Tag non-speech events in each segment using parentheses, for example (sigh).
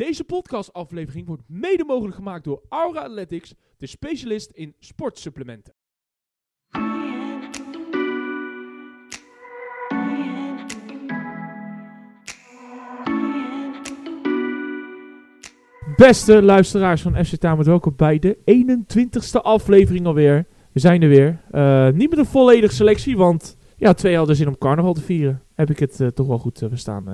Deze podcastaflevering wordt mede mogelijk gemaakt door Aura Athletics, de specialist in sportsupplementen. Beste luisteraars van FC Tamer, welkom bij de 21ste aflevering alweer. We zijn er weer. Eh, niet met een volledige selectie, want ja, twee hadden zin om carnaval te vieren. Heb ik het eh, toch wel goed uh, verstaan.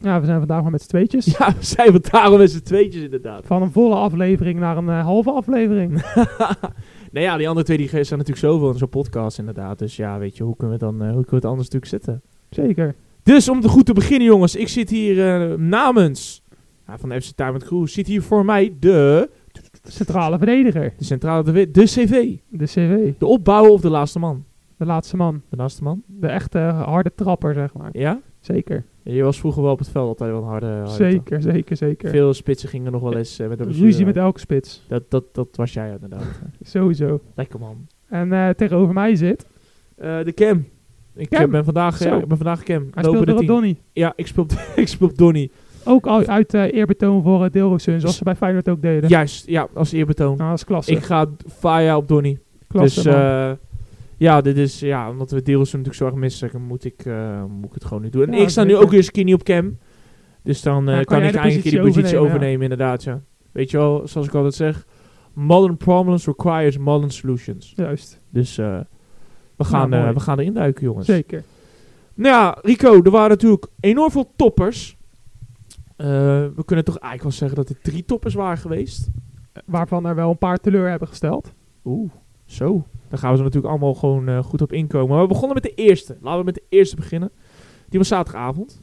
Ja, we zijn vandaag maar met z'n tweetjes. (laughs) Ja, we zijn vandaag met z'n tweetjes inderdaad. Van een volle aflevering naar een halve aflevering. (laughs) nee ja, die andere twee die zijn natuurlijk zoveel in zo'n podcast inderdaad. Dus ja, weet je, hoe kunnen we, dan, hoe kunnen we het anders natuurlijk zetten? Zeker. Dus om te goed te beginnen jongens, ik zit hier namens van de FC Diamond Crew, zit hier voor mij de... Centrale verdediger. De centrale, de, de CV. De CV. De opbouwer of de laatste man? De laatste man. De laatste man? De echte harde trapper, zeg maar. Ja? Zeker. je was vroeger wel op het veld altijd wel een harde, harde Zeker, zeker, zeker. Veel spitsen gingen nog wel eens uh, met de Ruzie met elke spits. Dat, dat, dat was jij inderdaad. (laughs) Sowieso. Lekker man. En uh, tegenover mij zit... Uh, de Cam. Ik Cam. ben vandaag, ja, ik ben vandaag Cam. Hij speelt op Donny. Ja, ik speel, (laughs) ik speel op Donny. Ook al uit uh, eerbetoon voor uh, Deelrosun, zoals ze bij Feyenoord ook deden. Juist, ja, als eerbetoon. Nou, dat is klasse. Ik ga fire op Donny. Klasse, dus ja, dit is, ja, omdat we Deelrosun natuurlijk zo erg missen, moet ik, moet ik het gewoon nu doen. En Ja, ik sta nu ook weer niet op cam. Dus dan Ja, kan, ik eigenlijk die positie overnemen, overnemen, inderdaad, ja. Weet je wel, zoals ik altijd zeg, modern problems requires modern solutions. Juist. Dus we, gaan, Nou, we gaan erin duiken, jongens. Zeker. Nou ja, Rico, er waren natuurlijk enorm veel toppers. We kunnen toch eigenlijk wel zeggen dat er drie toppers waren geweest. Waarvan er wel een paar teleur hebben gesteld. Oeh, zo. Daar gaan we zo natuurlijk allemaal gewoon uh, goed op inkomen. Maar we begonnen met de eerste. Laten we met de eerste beginnen. Die was zaterdagavond.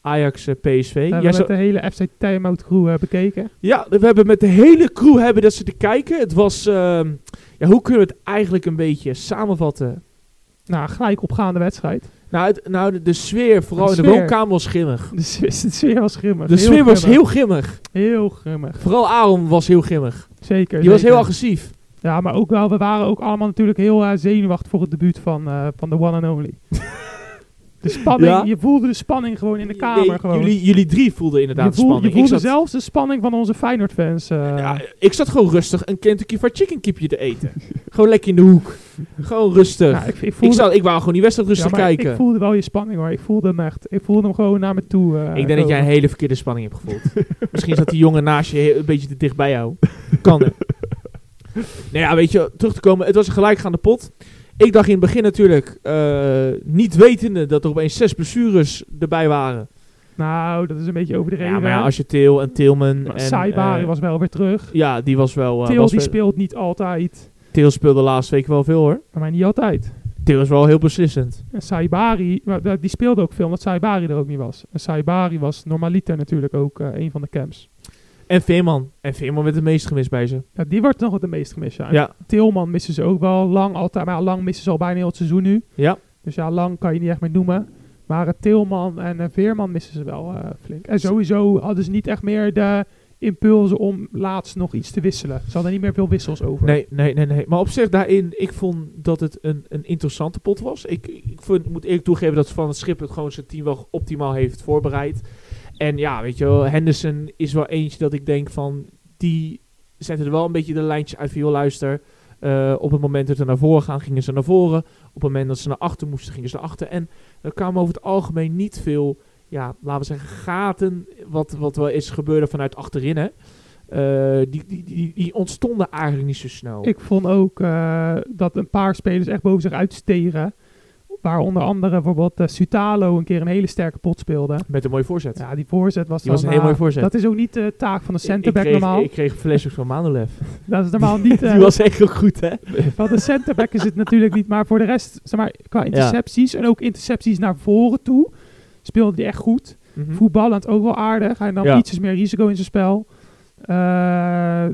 Ajax uh, PSV. We hebben met de hele FC Timeout crew uh, bekeken. Ja, we hebben met de hele crew hebben dat ze te kijken. Het was, ehm, ja, hoe kunnen we het eigenlijk een beetje samenvatten? Nou, gelijk opgaande wedstrijd. Nou, het, nou de, de, sfeer, vooral de in de woonkamer, was grimmig. De, sfeer, de sfeer was grimmig. De heel sfeer was grimmig. heel grimmig. Heel grimmig. Vooral Aaron was heel grimmig. Zeker. Die zeker. was heel agressief. Ja, maar ook wel, we waren ook allemaal natuurlijk heel uh, zenuwachtig voor het debuut van, uh, van de one and only. (laughs) de spanning, Ja. je voelde de spanning gewoon in de kamer. Nee, gewoon. Jullie, jullie drie voelden inderdaad voel, spanning. je voelde ik zat, zelfs de spanning van onze Feyenoord-fans. Uh, ja, ik zat gewoon rustig een Kentucky Fried Chicken kipje te eten. gewoon lekker in de hoek. Gewoon rustig. ja, ik, ik, ik, voelde, zat, ik wou gewoon die wedstrijd rustig ja, kijken. Ik voelde wel je spanning hoor. Ik voelde hem echt. Ik voelde hem gewoon naar me toe. eh, ik denk dat jij een hele verkeerde spanning hebt gevoeld. Misschien zat die jongen naast je een beetje te dicht bij jou. Kan (laughs) hè. Nou ja, weet je, terug te komen. Het was een gelijkgaande pot. Ik dacht in het begin natuurlijk, eh, niet wetende dat er opeens zes blessures erbij waren. Nou, dat is een beetje overdreven. Ja, maar ja, als je Til en Tilman en... Saibari eh, was wel weer terug. Ja, die was wel... eh, Til was die speelt niet altijd. Til speelde de laatste week wel veel hoor. Maar niet altijd. Til is wel heel beslissend. En Saibari, die speelde ook veel omdat Saibari er ook niet was. En Saibari was normaliter natuurlijk ook eh, een van de camps. En Veerman. En Veerman werd het meest gemist bij ze. Ja, die wordt nog het meest gemist. Ja. Tilman missen ze ook wel lang altijd. Maar lang missen ze al bijna heel het seizoen nu. Ja. Dus ja, lang kan je niet echt meer noemen. Maar uh, Tilman en uh, Veerman missen ze wel eh, flink. En sowieso hadden ze niet echt meer de impulsen om laatst nog iets te wisselen. Ze hadden niet meer veel wissels over. Nee, nee, nee, nee. Maar op zich daarin, ik vond dat het een, een interessante pot was. Ik, ik moet eerlijk toegeven dat Van het Schip het gewoon zijn team wel optimaal heeft voorbereid. En ja, weet je wel, Henderson is wel eentje dat ik denk van, die zette er wel een beetje de lijntjes uit van, joh, luister. eh, op het moment dat ze naar voren gaan, gingen ze naar voren. Op het moment dat ze naar achter moesten, gingen ze naar achter. En er kwamen over het algemeen niet veel, ja, laten we zeggen, gaten. Wat, wat wel is gebeurde vanuit achterin, hè. Eh, die, die, die, die ontstonden eigenlijk niet zo snel. Ik vond ook eh, dat een paar spelers echt boven zich uitstegen. Waar onder andere bijvoorbeeld eh, Sutalo een keer een hele sterke pot speelde. Met een mooie voorzet. Ja, die voorzet was Die dan, was een heel eh, mooie voorzet. Dat is ook niet de taak van de centerback ik kreeg, normaal. Ik kreeg flesjes van Manolev. (laughs) dat is normaal niet... (laughs) eh, Die was echt heel goed, hè? (laughs) Van de centerback is het natuurlijk niet, maar voor de rest, zeg maar, qua intercepties en ook intercepties naar voren toe, speelde hij echt goed. Mhm. Voetballend ook wel aardig. Hij nam Ja. ietsjes meer risico in zijn spel. Eh,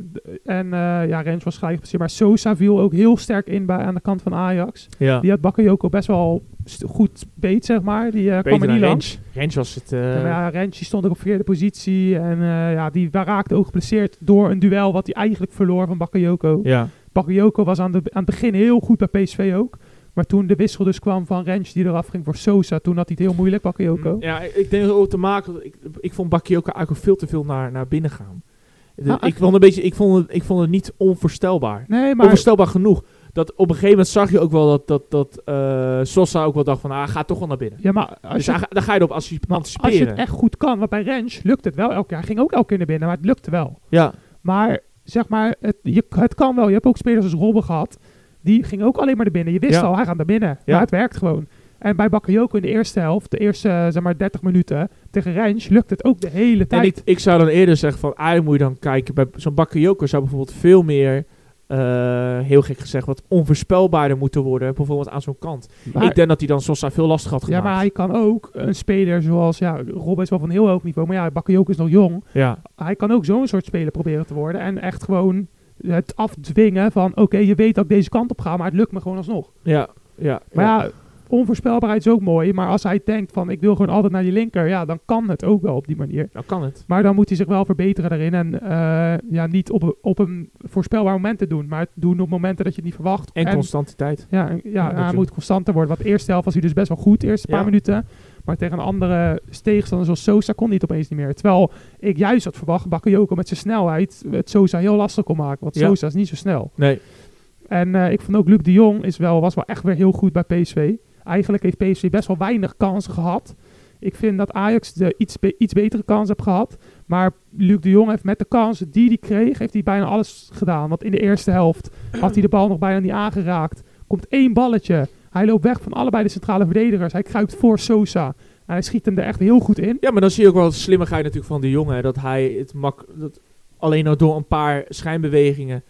en eh, ja, Rens was gelijk gepasseerd. Maar Sosa viel ook heel sterk in bij, aan de kant van Ajax. Ja. Die had Bakayoko best wel goed beet, zeg maar. Die eh, kwam er niet langs. Rens. Rens was het... Ja, Rens die stond ook op verkeerde positie. En ja, die raakte ook geblesseerd door een duel wat hij eigenlijk verloor van Bakayoko. ja. Bakayoko was aan, de, aan het begin heel goed bij PSV ook. Maar toen de wissel dus kwam van Rens die eraf ging voor Sosa, toen had hij het heel moeilijk, Bakayoko. Ja, ik denk dat het ook te maken... Ik, ik vond Bakayoko eigenlijk veel te veel naar, naar binnen gaan. De- Ah, ik, vond een beetje, ik, vond het, ik vond het niet onvoorstelbaar. Nee, maar Onvoorstelbaar genoeg. Dat op een gegeven moment zag je ook wel dat, dat, dat eh, Sosa ook wel dacht van... Ah, gaat toch wel naar binnen. Ja, maar als Dus je, ga- daar ga je erop antici- maar als je het echt goed kan, want bij Rens lukt het wel elke keer. Hij ging ook elke keer naar binnen, maar het lukte wel. Ja, Maar zeg maar, het, je, het kan wel. Je hebt ook spelers als Robben gehad. Die gingen ook alleen maar naar binnen. Je wist Ja. al, hij gaat naar binnen. Ja. Maar het werkt gewoon. En bij Bakayoko in de eerste helft, de eerste eh, zeg maar 30 minuten tegen Rens, lukt het ook de hele en tijd. ik, ik zou dan eerder zeggen van... Eigenlijk moet je dan kijken... Bij zo'n Bakayoko zou bijvoorbeeld veel meer... eh, heel gek gezegd, wat onvoorspelbaarder moeten worden. Bijvoorbeeld aan zo'n kant. Maar- ik denk dat hij dan Sosa veel lastig had ja, gemaakt. maar hij kan ook een speler zoals, ja, Robben is wel van heel hoog niveau, maar ja, Bakayoko is nog jong. ja. Hij kan ook zo'n soort speler proberen te worden en echt gewoon het afdwingen van, oké, je weet dat ik deze kant op ga, maar het lukt me gewoon alsnog. Ja, ja. Maar ja, onvoorspelbaarheid is ook mooi, maar als hij denkt van, ik wil gewoon altijd naar die linker, ja, dan kan het ook wel op die manier. dan kan het. Maar dan moet hij zich wel verbeteren daarin. En eh, ja, niet op, een- op een voorspelbaar moment te doen. Maar het doen op momenten dat je het niet verwacht. En, constantiteit. Ja, en- ja, hij moet constanter worden. Want eerste helft was hij dus best wel goed, de eerste paar Ja. minuten. Maar tegen een andere tegenstander zoals Sosa kon hij het opeens niet meer. Terwijl ik juist had verwacht, Bakayoko met zijn snelheid het Sosa heel lastig kon maken. Want Ja. Sosa is niet zo snel. Nee. En eh, ik vond ook Luc de Jong is wel, was wel echt weer heel goed bij PSV. Eigenlijk heeft PSV best wel weinig kansen gehad. Ik vind dat Ajax de iets, iets betere kans heeft gehad. Maar Luc de Jong heeft met de kansen die hij kreeg, heeft hij bijna alles gedaan. Want in de eerste helft had hij de bal nog bijna niet aangeraakt. Komt één balletje. Hij loopt weg van allebei de centrale verdedigers. Hij kruipt voor Sosa. En hij schiet hem er echt heel goed in. Ja, maar dan zie je ook wel de slimmigheid natuurlijk van de jongen. Dat hij het mak dat alleen al door een paar schijnbewegingen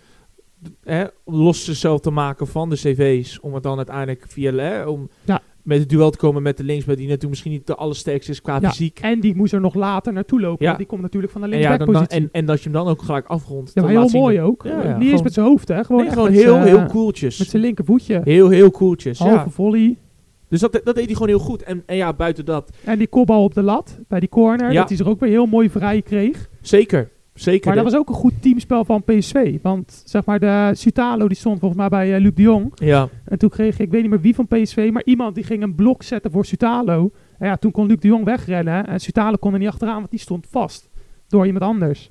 hè, los zichzelf te maken van de cv's. Om het dan uiteindelijk via hè, om Ja. met het duel te komen met de linksback die natuurlijk misschien niet de allersterkste is qua Ja, fysiek. En die moest er nog later naartoe lopen. Ja. Die komt natuurlijk van de linksbackpositie. en, en dat je hem dan ook gelijk afrondt. ja, heel zien mooi ook. Niet eens met zijn hoofd, hè. Gewoon, Nee, gewoon met heel, zijn, heel eh, cooltjes. Met zijn linkervoetje. Heel, heel cooltjes. Halve Ja. volley. Dus dat, dat deed hij gewoon heel goed. En, en ja, buiten dat, En die kopbal op de lat bij die corner. Ja. Dat hij zich ook weer heel mooi vrij kreeg. zeker. Zeker. Maar dat was ook een goed teamspel van PSV. Want zeg maar, de Sutalo die stond volgens mij bij eh, Luc de Jong. Ja, En toen kreeg ik, ik weet niet meer wie van PSV, maar iemand die ging een blok zetten voor Sutalo. En ja, toen kon Luc de Jong wegrennen. En Sutalo kon er niet achteraan, want die stond vast door iemand anders.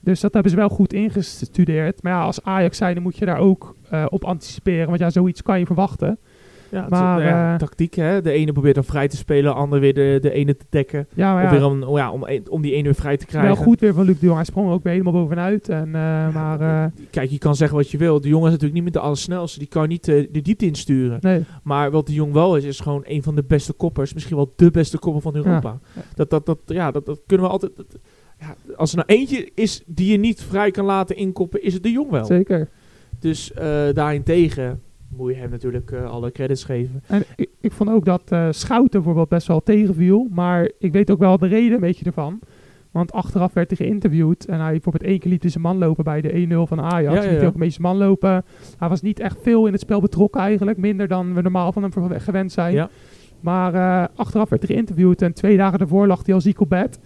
Dus dat hebben ze wel goed ingestudeerd. Maar ja, als Ajax zijnde moet je daar ook eh, op anticiperen. Want ja, zoiets kan je verwachten. Ja, het- Maar, nou eh, tactiek. Hè? De ene probeert dan vrij te spelen, de ander weer de, de ene te dekken. Ja, Of weer om, oh ja, om, om die ene weer vrij te krijgen. wel goed weer van Luc de Jong. Hij sprong ook weer helemaal bovenuit. En, eh, maar eh, Kijk, je kan zeggen wat je wil. De jongen is natuurlijk niet meer de allersnelste. Die kan niet de diepte insturen. nee. Maar wat de jong wel is, is gewoon een van de beste koppers. Misschien wel de beste kopper van Europa. Dat, dat, dat, ja, dat, dat kunnen we altijd... dat- ja, als er nou eentje is die je niet vrij kan laten inkoppen, is het de jong wel. Zeker. Dus daarentegen moet je hem natuurlijk eh, alle credits geven. En ik, ik vond ook dat eh Schouten bijvoorbeeld best wel tegenviel. Maar ik weet ook wel de reden een beetje ervan. Want achteraf werd hij geïnterviewd. En hij bijvoorbeeld één keer liet hij zijn man lopen bij de 1-0 van Ajax. Ja, ja, Liet hij ja. ook een beetje man lopen. Hij was niet echt veel in het spel betrokken eigenlijk. Minder dan we normaal van hem gewend zijn. Ja. Maar eh, achteraf werd hij geïnterviewd. En twee dagen daarvoor lag hij al ziek op bed.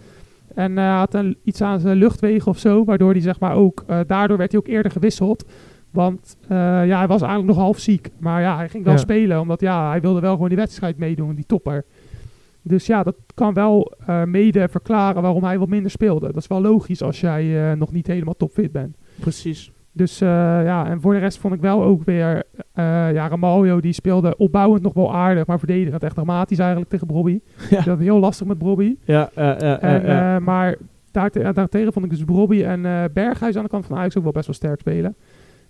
En eh, had een, iets aan zijn luchtwegen of zo. Waardoor hij zeg maar ook... daardoor werd hij ook eerder gewisseld. Want eh, ja, hij was eigenlijk nog half ziek. Maar ja, hij ging wel Ja. spelen. Omdat ja, hij wilde wel gewoon die wedstrijd meedoen. Die topper. Dus ja, dat kan wel eh, mede verklaren waarom hij wat minder speelde. Dat is wel logisch als jij eh, nog niet helemaal topfit bent. Precies. Dus ja, en voor de rest vond ik wel ook weer... ja, Ramaljo die speelde opbouwend nog wel aardig, maar verdedigend echt dramatisch eigenlijk tegen Brobby. (laughs) Ja. Dat heel lastig met Brobby. Ja, En, maar daarte- daartegen vond ik dus Brobby en Berghuis aan de kant van Ajax ook wel best wel sterk spelen.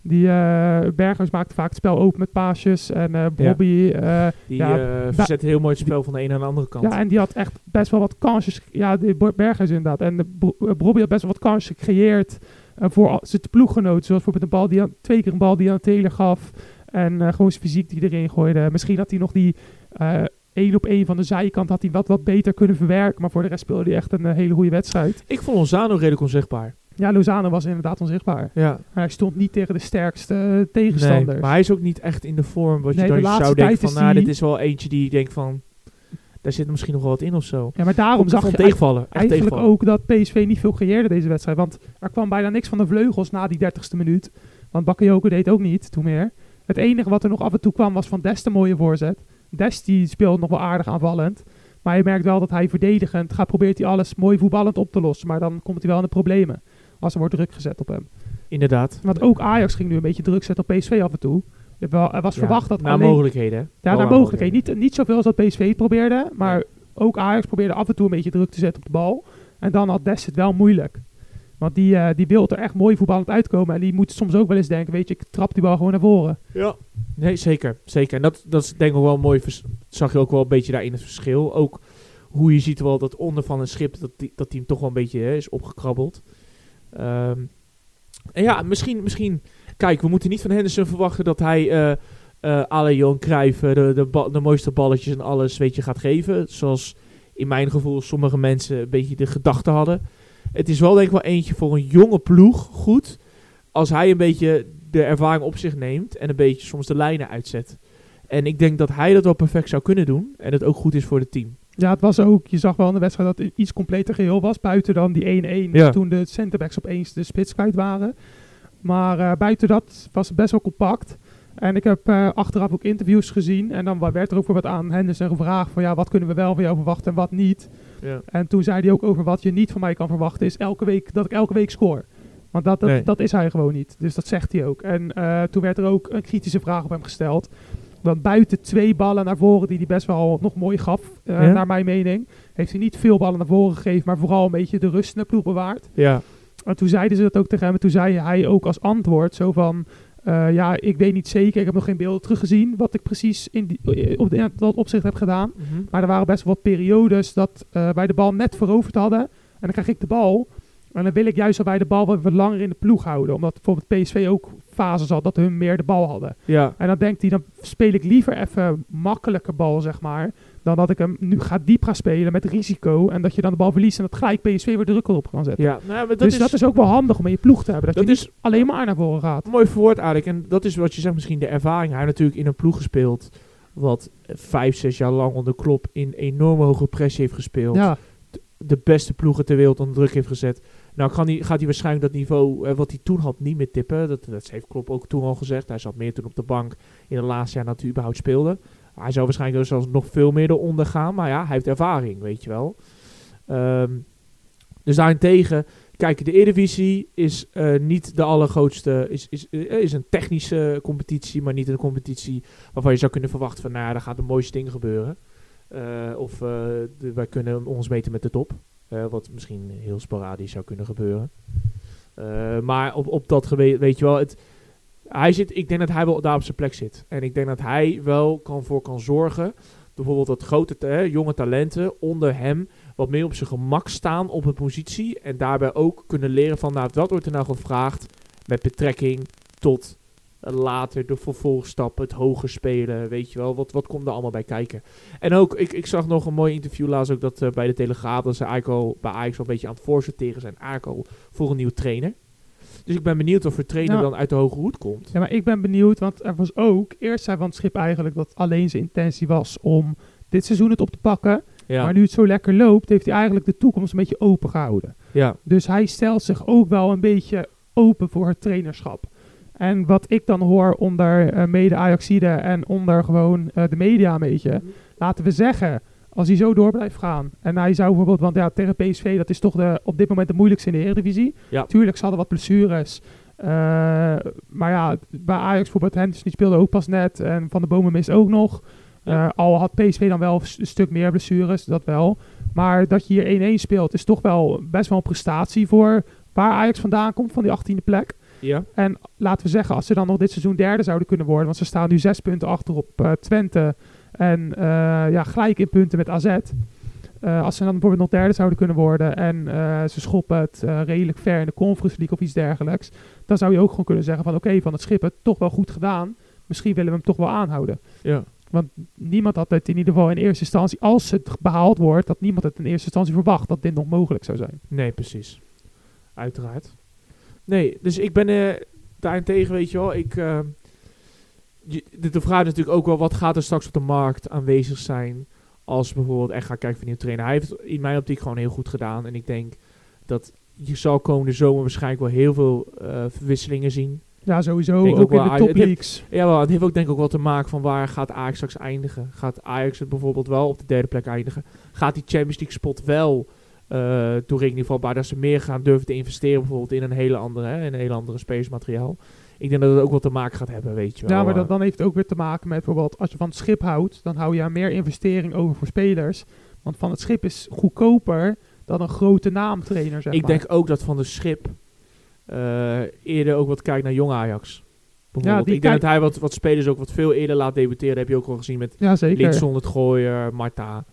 Die eh, Berghuis maakte vaak het spel open met paasjes. En eh Brobby... eh, die ja, verzet heel mooi het spel van de ene naar de andere kant. Ja, en die had echt best wel wat kansjes. Ja, de Berghuis inderdaad. En Brobby had best wel wat kansjes gecreëerd voor zijn ploeggenoten. Zoals bijvoorbeeld een bal die aan, twee keer een bal die aan Taylor gaf. En gewoon zijn fysiek die erin gooide. Misschien had hij nog die één op één van de zijkant had hij wat, wat beter kunnen verwerken. Maar voor de rest speelde hij echt een hele goede wedstrijd. Ik vond Lozano redelijk onzichtbaar. Ja, Lozano was inderdaad onzichtbaar. Ja. Maar hij stond niet tegen de sterkste eh, Nee, tegenstanders. maar hij is ook niet echt in de vorm wat je Nee, de dan laatste zou denken van, nou, dit is wel eentje die je denkt van, daar zit misschien nog wel wat in of zo. ja, maar daarom zag je tegenvallen. Echt eigenlijk tegenvallen. ook dat PSV niet veel creëerde deze wedstrijd. Want er kwam bijna niks van de vleugels na die 30ste minuut. Want Bakayoko deed ook niet, toen meer. Het enige wat er nog af en toe kwam was van Dest een mooie voorzet. Dest die speelt nog wel aardig aanvallend. Maar je merkt wel dat hij verdedigend gaat, probeert hij alles mooi voetballend op te lossen. Maar dan komt hij wel in de problemen als er wordt druk gezet op hem. Inderdaad. Want ook Ajax ging nu een beetje druk zetten op PSV af en toe. Er wa- was Ja, verwacht dat naar alleen... mogelijkheden. hè? Ja, naar naar mogelijkheden. Niet, niet zoveel als dat PSV probeerde. Maar ook Ajax probeerde af en toe een beetje druk te zetten op de bal. En dan had Dest het wel moeilijk. Want die, eh, die wil er echt mooi voetballend uitkomen. En die moet soms ook wel eens denken, weet je, ik trap die bal gewoon naar voren. Ja. Nee, zeker. zeker. En dat, dat is denk ik ook wel een mooi... zag je ook wel een beetje daarin het verschil. Ook hoe je ziet wel dat onder van een schip... dat die, dat die hem toch wel een beetje hè, is opgekrabbeld. Ehm, en ja, misschien, misschien... Kijk, we moeten niet van Henderson verwachten dat hij... eh eh à la Johan Cruijff eh, de, de, de mooiste balletjes en alles weet je, gaat geven. Zoals in mijn gevoel sommige mensen een beetje de gedachte hadden. Het is wel denk ik wel eentje voor een jonge ploeg goed. Als hij een beetje de ervaring op zich neemt en een beetje soms de lijnen uitzet. En ik denk dat hij dat wel perfect zou kunnen doen. En het ook goed is voor het team. Ja, het was ook, je zag wel in de wedstrijd dat het iets completer geheel was. Buiten dan die 1-1, Ja. toen de centerbacks opeens de spits kwijt waren. Maar eh, buiten dat was het best wel compact. En ik heb eh, achteraf ook interviews gezien. En dan werd er ook weer wat aan Henderson gevraagd van ja, wat kunnen we wel van jou verwachten en wat niet. Ja. En toen zei hij ook over wat je niet van mij kan verwachten is elke week, dat ik elke week score. Want dat, dat, Nee. dat is hij gewoon niet. Dus dat zegt hij ook. En eh, toen werd er ook een kritische vraag op hem gesteld. Want buiten twee ballen naar voren die hij best wel nog mooi gaf, eh, Ja. naar mijn mening, heeft hij niet veel ballen naar voren gegeven, maar vooral een beetje de rust in de ploeg bewaard. Ja. En toen zeiden ze dat ook tegen hem. En toen zei hij ook als antwoord zo van... eh, ja, ik weet niet zeker. Ik heb nog geen beelden teruggezien wat ik precies in, die, eh, op de, in dat opzicht heb gedaan. Mhm. Maar er waren best wel wat periodes dat wij de bal net veroverd hadden. En dan krijg ik de bal. En dan wil ik juist dat wij de bal wat, wat langer in de ploeg houden. Omdat bijvoorbeeld PSV ook fases had dat hun meer de bal hadden. Ja. En dan denkt hij, dan speel ik liever even makkelijke bal, zeg maar. Dan dat ik hem nu ga diep gaan spelen met risico. En dat je dan de bal verliest en dat gelijk PSV weer druk op kan zetten. Ja. Nou, maar dat dus is, dat is ook wel handig om in je ploeg te hebben. Dat, Dat je is- niet alleen maar naar voren gaat. Mooi verwoord eigenlijk. En dat is wat je zegt, misschien de ervaring. Hij heeft natuurlijk in een ploeg gespeeld. Wat vijf, zes jaar lang onder Klop in enorme hoge pressie heeft gespeeld. Ja, De beste ploegen ter wereld onder druk heeft gezet. Nou kan gaat hij waarschijnlijk dat niveau eh, wat hij toen had niet meer tippen. Dat, heeft Klop ook toen al gezegd. Hij zat meer toen op de bank in de laatste jaar dat hij überhaupt speelde. Hij zou waarschijnlijk dus zelfs nog veel meer eronder gaan. Maar ja, hij heeft ervaring, weet je wel. Ehm, dus daarentegen, kijk, de Eredivisie is eh, niet de allergrootste, is, is, eh, is een technische competitie, maar niet een competitie waarvan je zou kunnen verwachten van, nou ja, daar gaat de mooiste ding gebeuren. Of wij kunnen ons meten met de top, wat misschien heel sporadisch zou kunnen gebeuren. Eh, maar op, op dat gebied, weet je wel, het, hij zit, ik denk dat hij wel daar op zijn plek zit. En ik denk dat hij wel kan voor kan zorgen, bijvoorbeeld dat grote, jonge talenten onder hem wat meer op zijn gemak staan op een positie. En daarbij ook kunnen leren van, nou, wat wordt er nou gevraagd met betrekking tot eh, later de vervolgstappen, het hoger spelen, weet je wel. Wat, wat komt er allemaal bij kijken? En ook, ik, ik zag nog een mooi interview laatst ook dat eh, bij de Telegraaf, dat ze eigenlijk al bij Ajax wel een beetje aan het voorsorteren zijn, eigenlijk al voor een nieuwe trainer. Dus ik ben benieuwd of er trainer dan uit de hoge hoed komt. ja, maar ik ben benieuwd, want er was ook... Eerst zei Van het Schip eigenlijk dat alleen zijn intentie was om dit seizoen het op te pakken. Ja, Maar nu het zo lekker loopt, heeft hij eigenlijk de toekomst een beetje open gehouden. ja, Dus hij stelt zich ook wel een beetje open voor het trainerschap. En wat ik dan hoor onder eh, mede Ajaxide en onder gewoon eh, de media een beetje. Laten we zeggen, als hij zo door blijft gaan. En hij zou bijvoorbeeld, want ja, tegen PSV, dat is toch de, op dit moment de moeilijkste in de Eredivisie. Ja. Tuurlijk, ze hadden wat blessures. Eh, maar ja, bij Ajax bijvoorbeeld, Henderson die speelde ook pas net. En Van de Bomen mist ook nog. Ja. Al had PSV dan wel een stuk meer blessures, dat wel. Maar dat je hier 1-1 speelt, is toch wel best wel een prestatie voor waar Ajax vandaan komt, van die 18e plek. Ja, En laten we zeggen, als ze dan nog dit seizoen derde zouden kunnen worden, want ze staan nu zes punten achter op eh, Twente en eh, ja, gelijk in punten met AZ. Eh, als ze dan bijvoorbeeld nog derde zouden kunnen worden en ze schoppen het redelijk ver in de Conference League of iets dergelijks, dan zou je ook gewoon kunnen zeggen van oké, van het schip het toch wel goed gedaan. Misschien willen we hem toch wel aanhouden. ja. Want niemand had het in ieder geval in eerste instantie, als het behaald wordt, dat niemand het in eerste instantie verwacht dat dit nog mogelijk zou zijn. Nee, precies. Uiteraard. Nee, dus ik ben eh daarentegen, weet je wel, ik... eh, je, de, de vraag is natuurlijk ook wel, wat gaat er straks op de markt aanwezig zijn als bijvoorbeeld echt gaan kijken een nieuwe trainer. Hij heeft in mijn optiek gewoon heel goed gedaan. En ik denk dat je zal komende zomer waarschijnlijk wel heel veel eh, verwisselingen zien. Ja, sowieso. Denk Ook, ook in de top leagues. Ja, wel, het heeft ook denk ik ook wel te maken van waar gaat Ajax straks eindigen. Gaat Ajax het bijvoorbeeld wel op de derde plek eindigen? Gaat die Champions League spot wel eh toe rekening vatbaar dat ze meer gaan durven te investeren bijvoorbeeld in een hele andere, hè, in een hele andere spelersmateriaal? Ik denk dat het ook wel te maken gaat hebben, weet je wel. Ja, maar eh. dat, dan heeft het ook weer te maken met bijvoorbeeld als je van het schip houdt, dan hou je aan meer investering over voor spelers. Want van het schip is goedkoper dan een grote naamtrainer, zeg ik maar. denk ook dat Van de Schip eh, eerder ook wat kijkt naar jong Ajax. Die ik denk dat hij wat, wat spelers ook wat veel eerder laat debuteren. heb je ook al gezien met Ja. Linkson, het Gooier, Marta.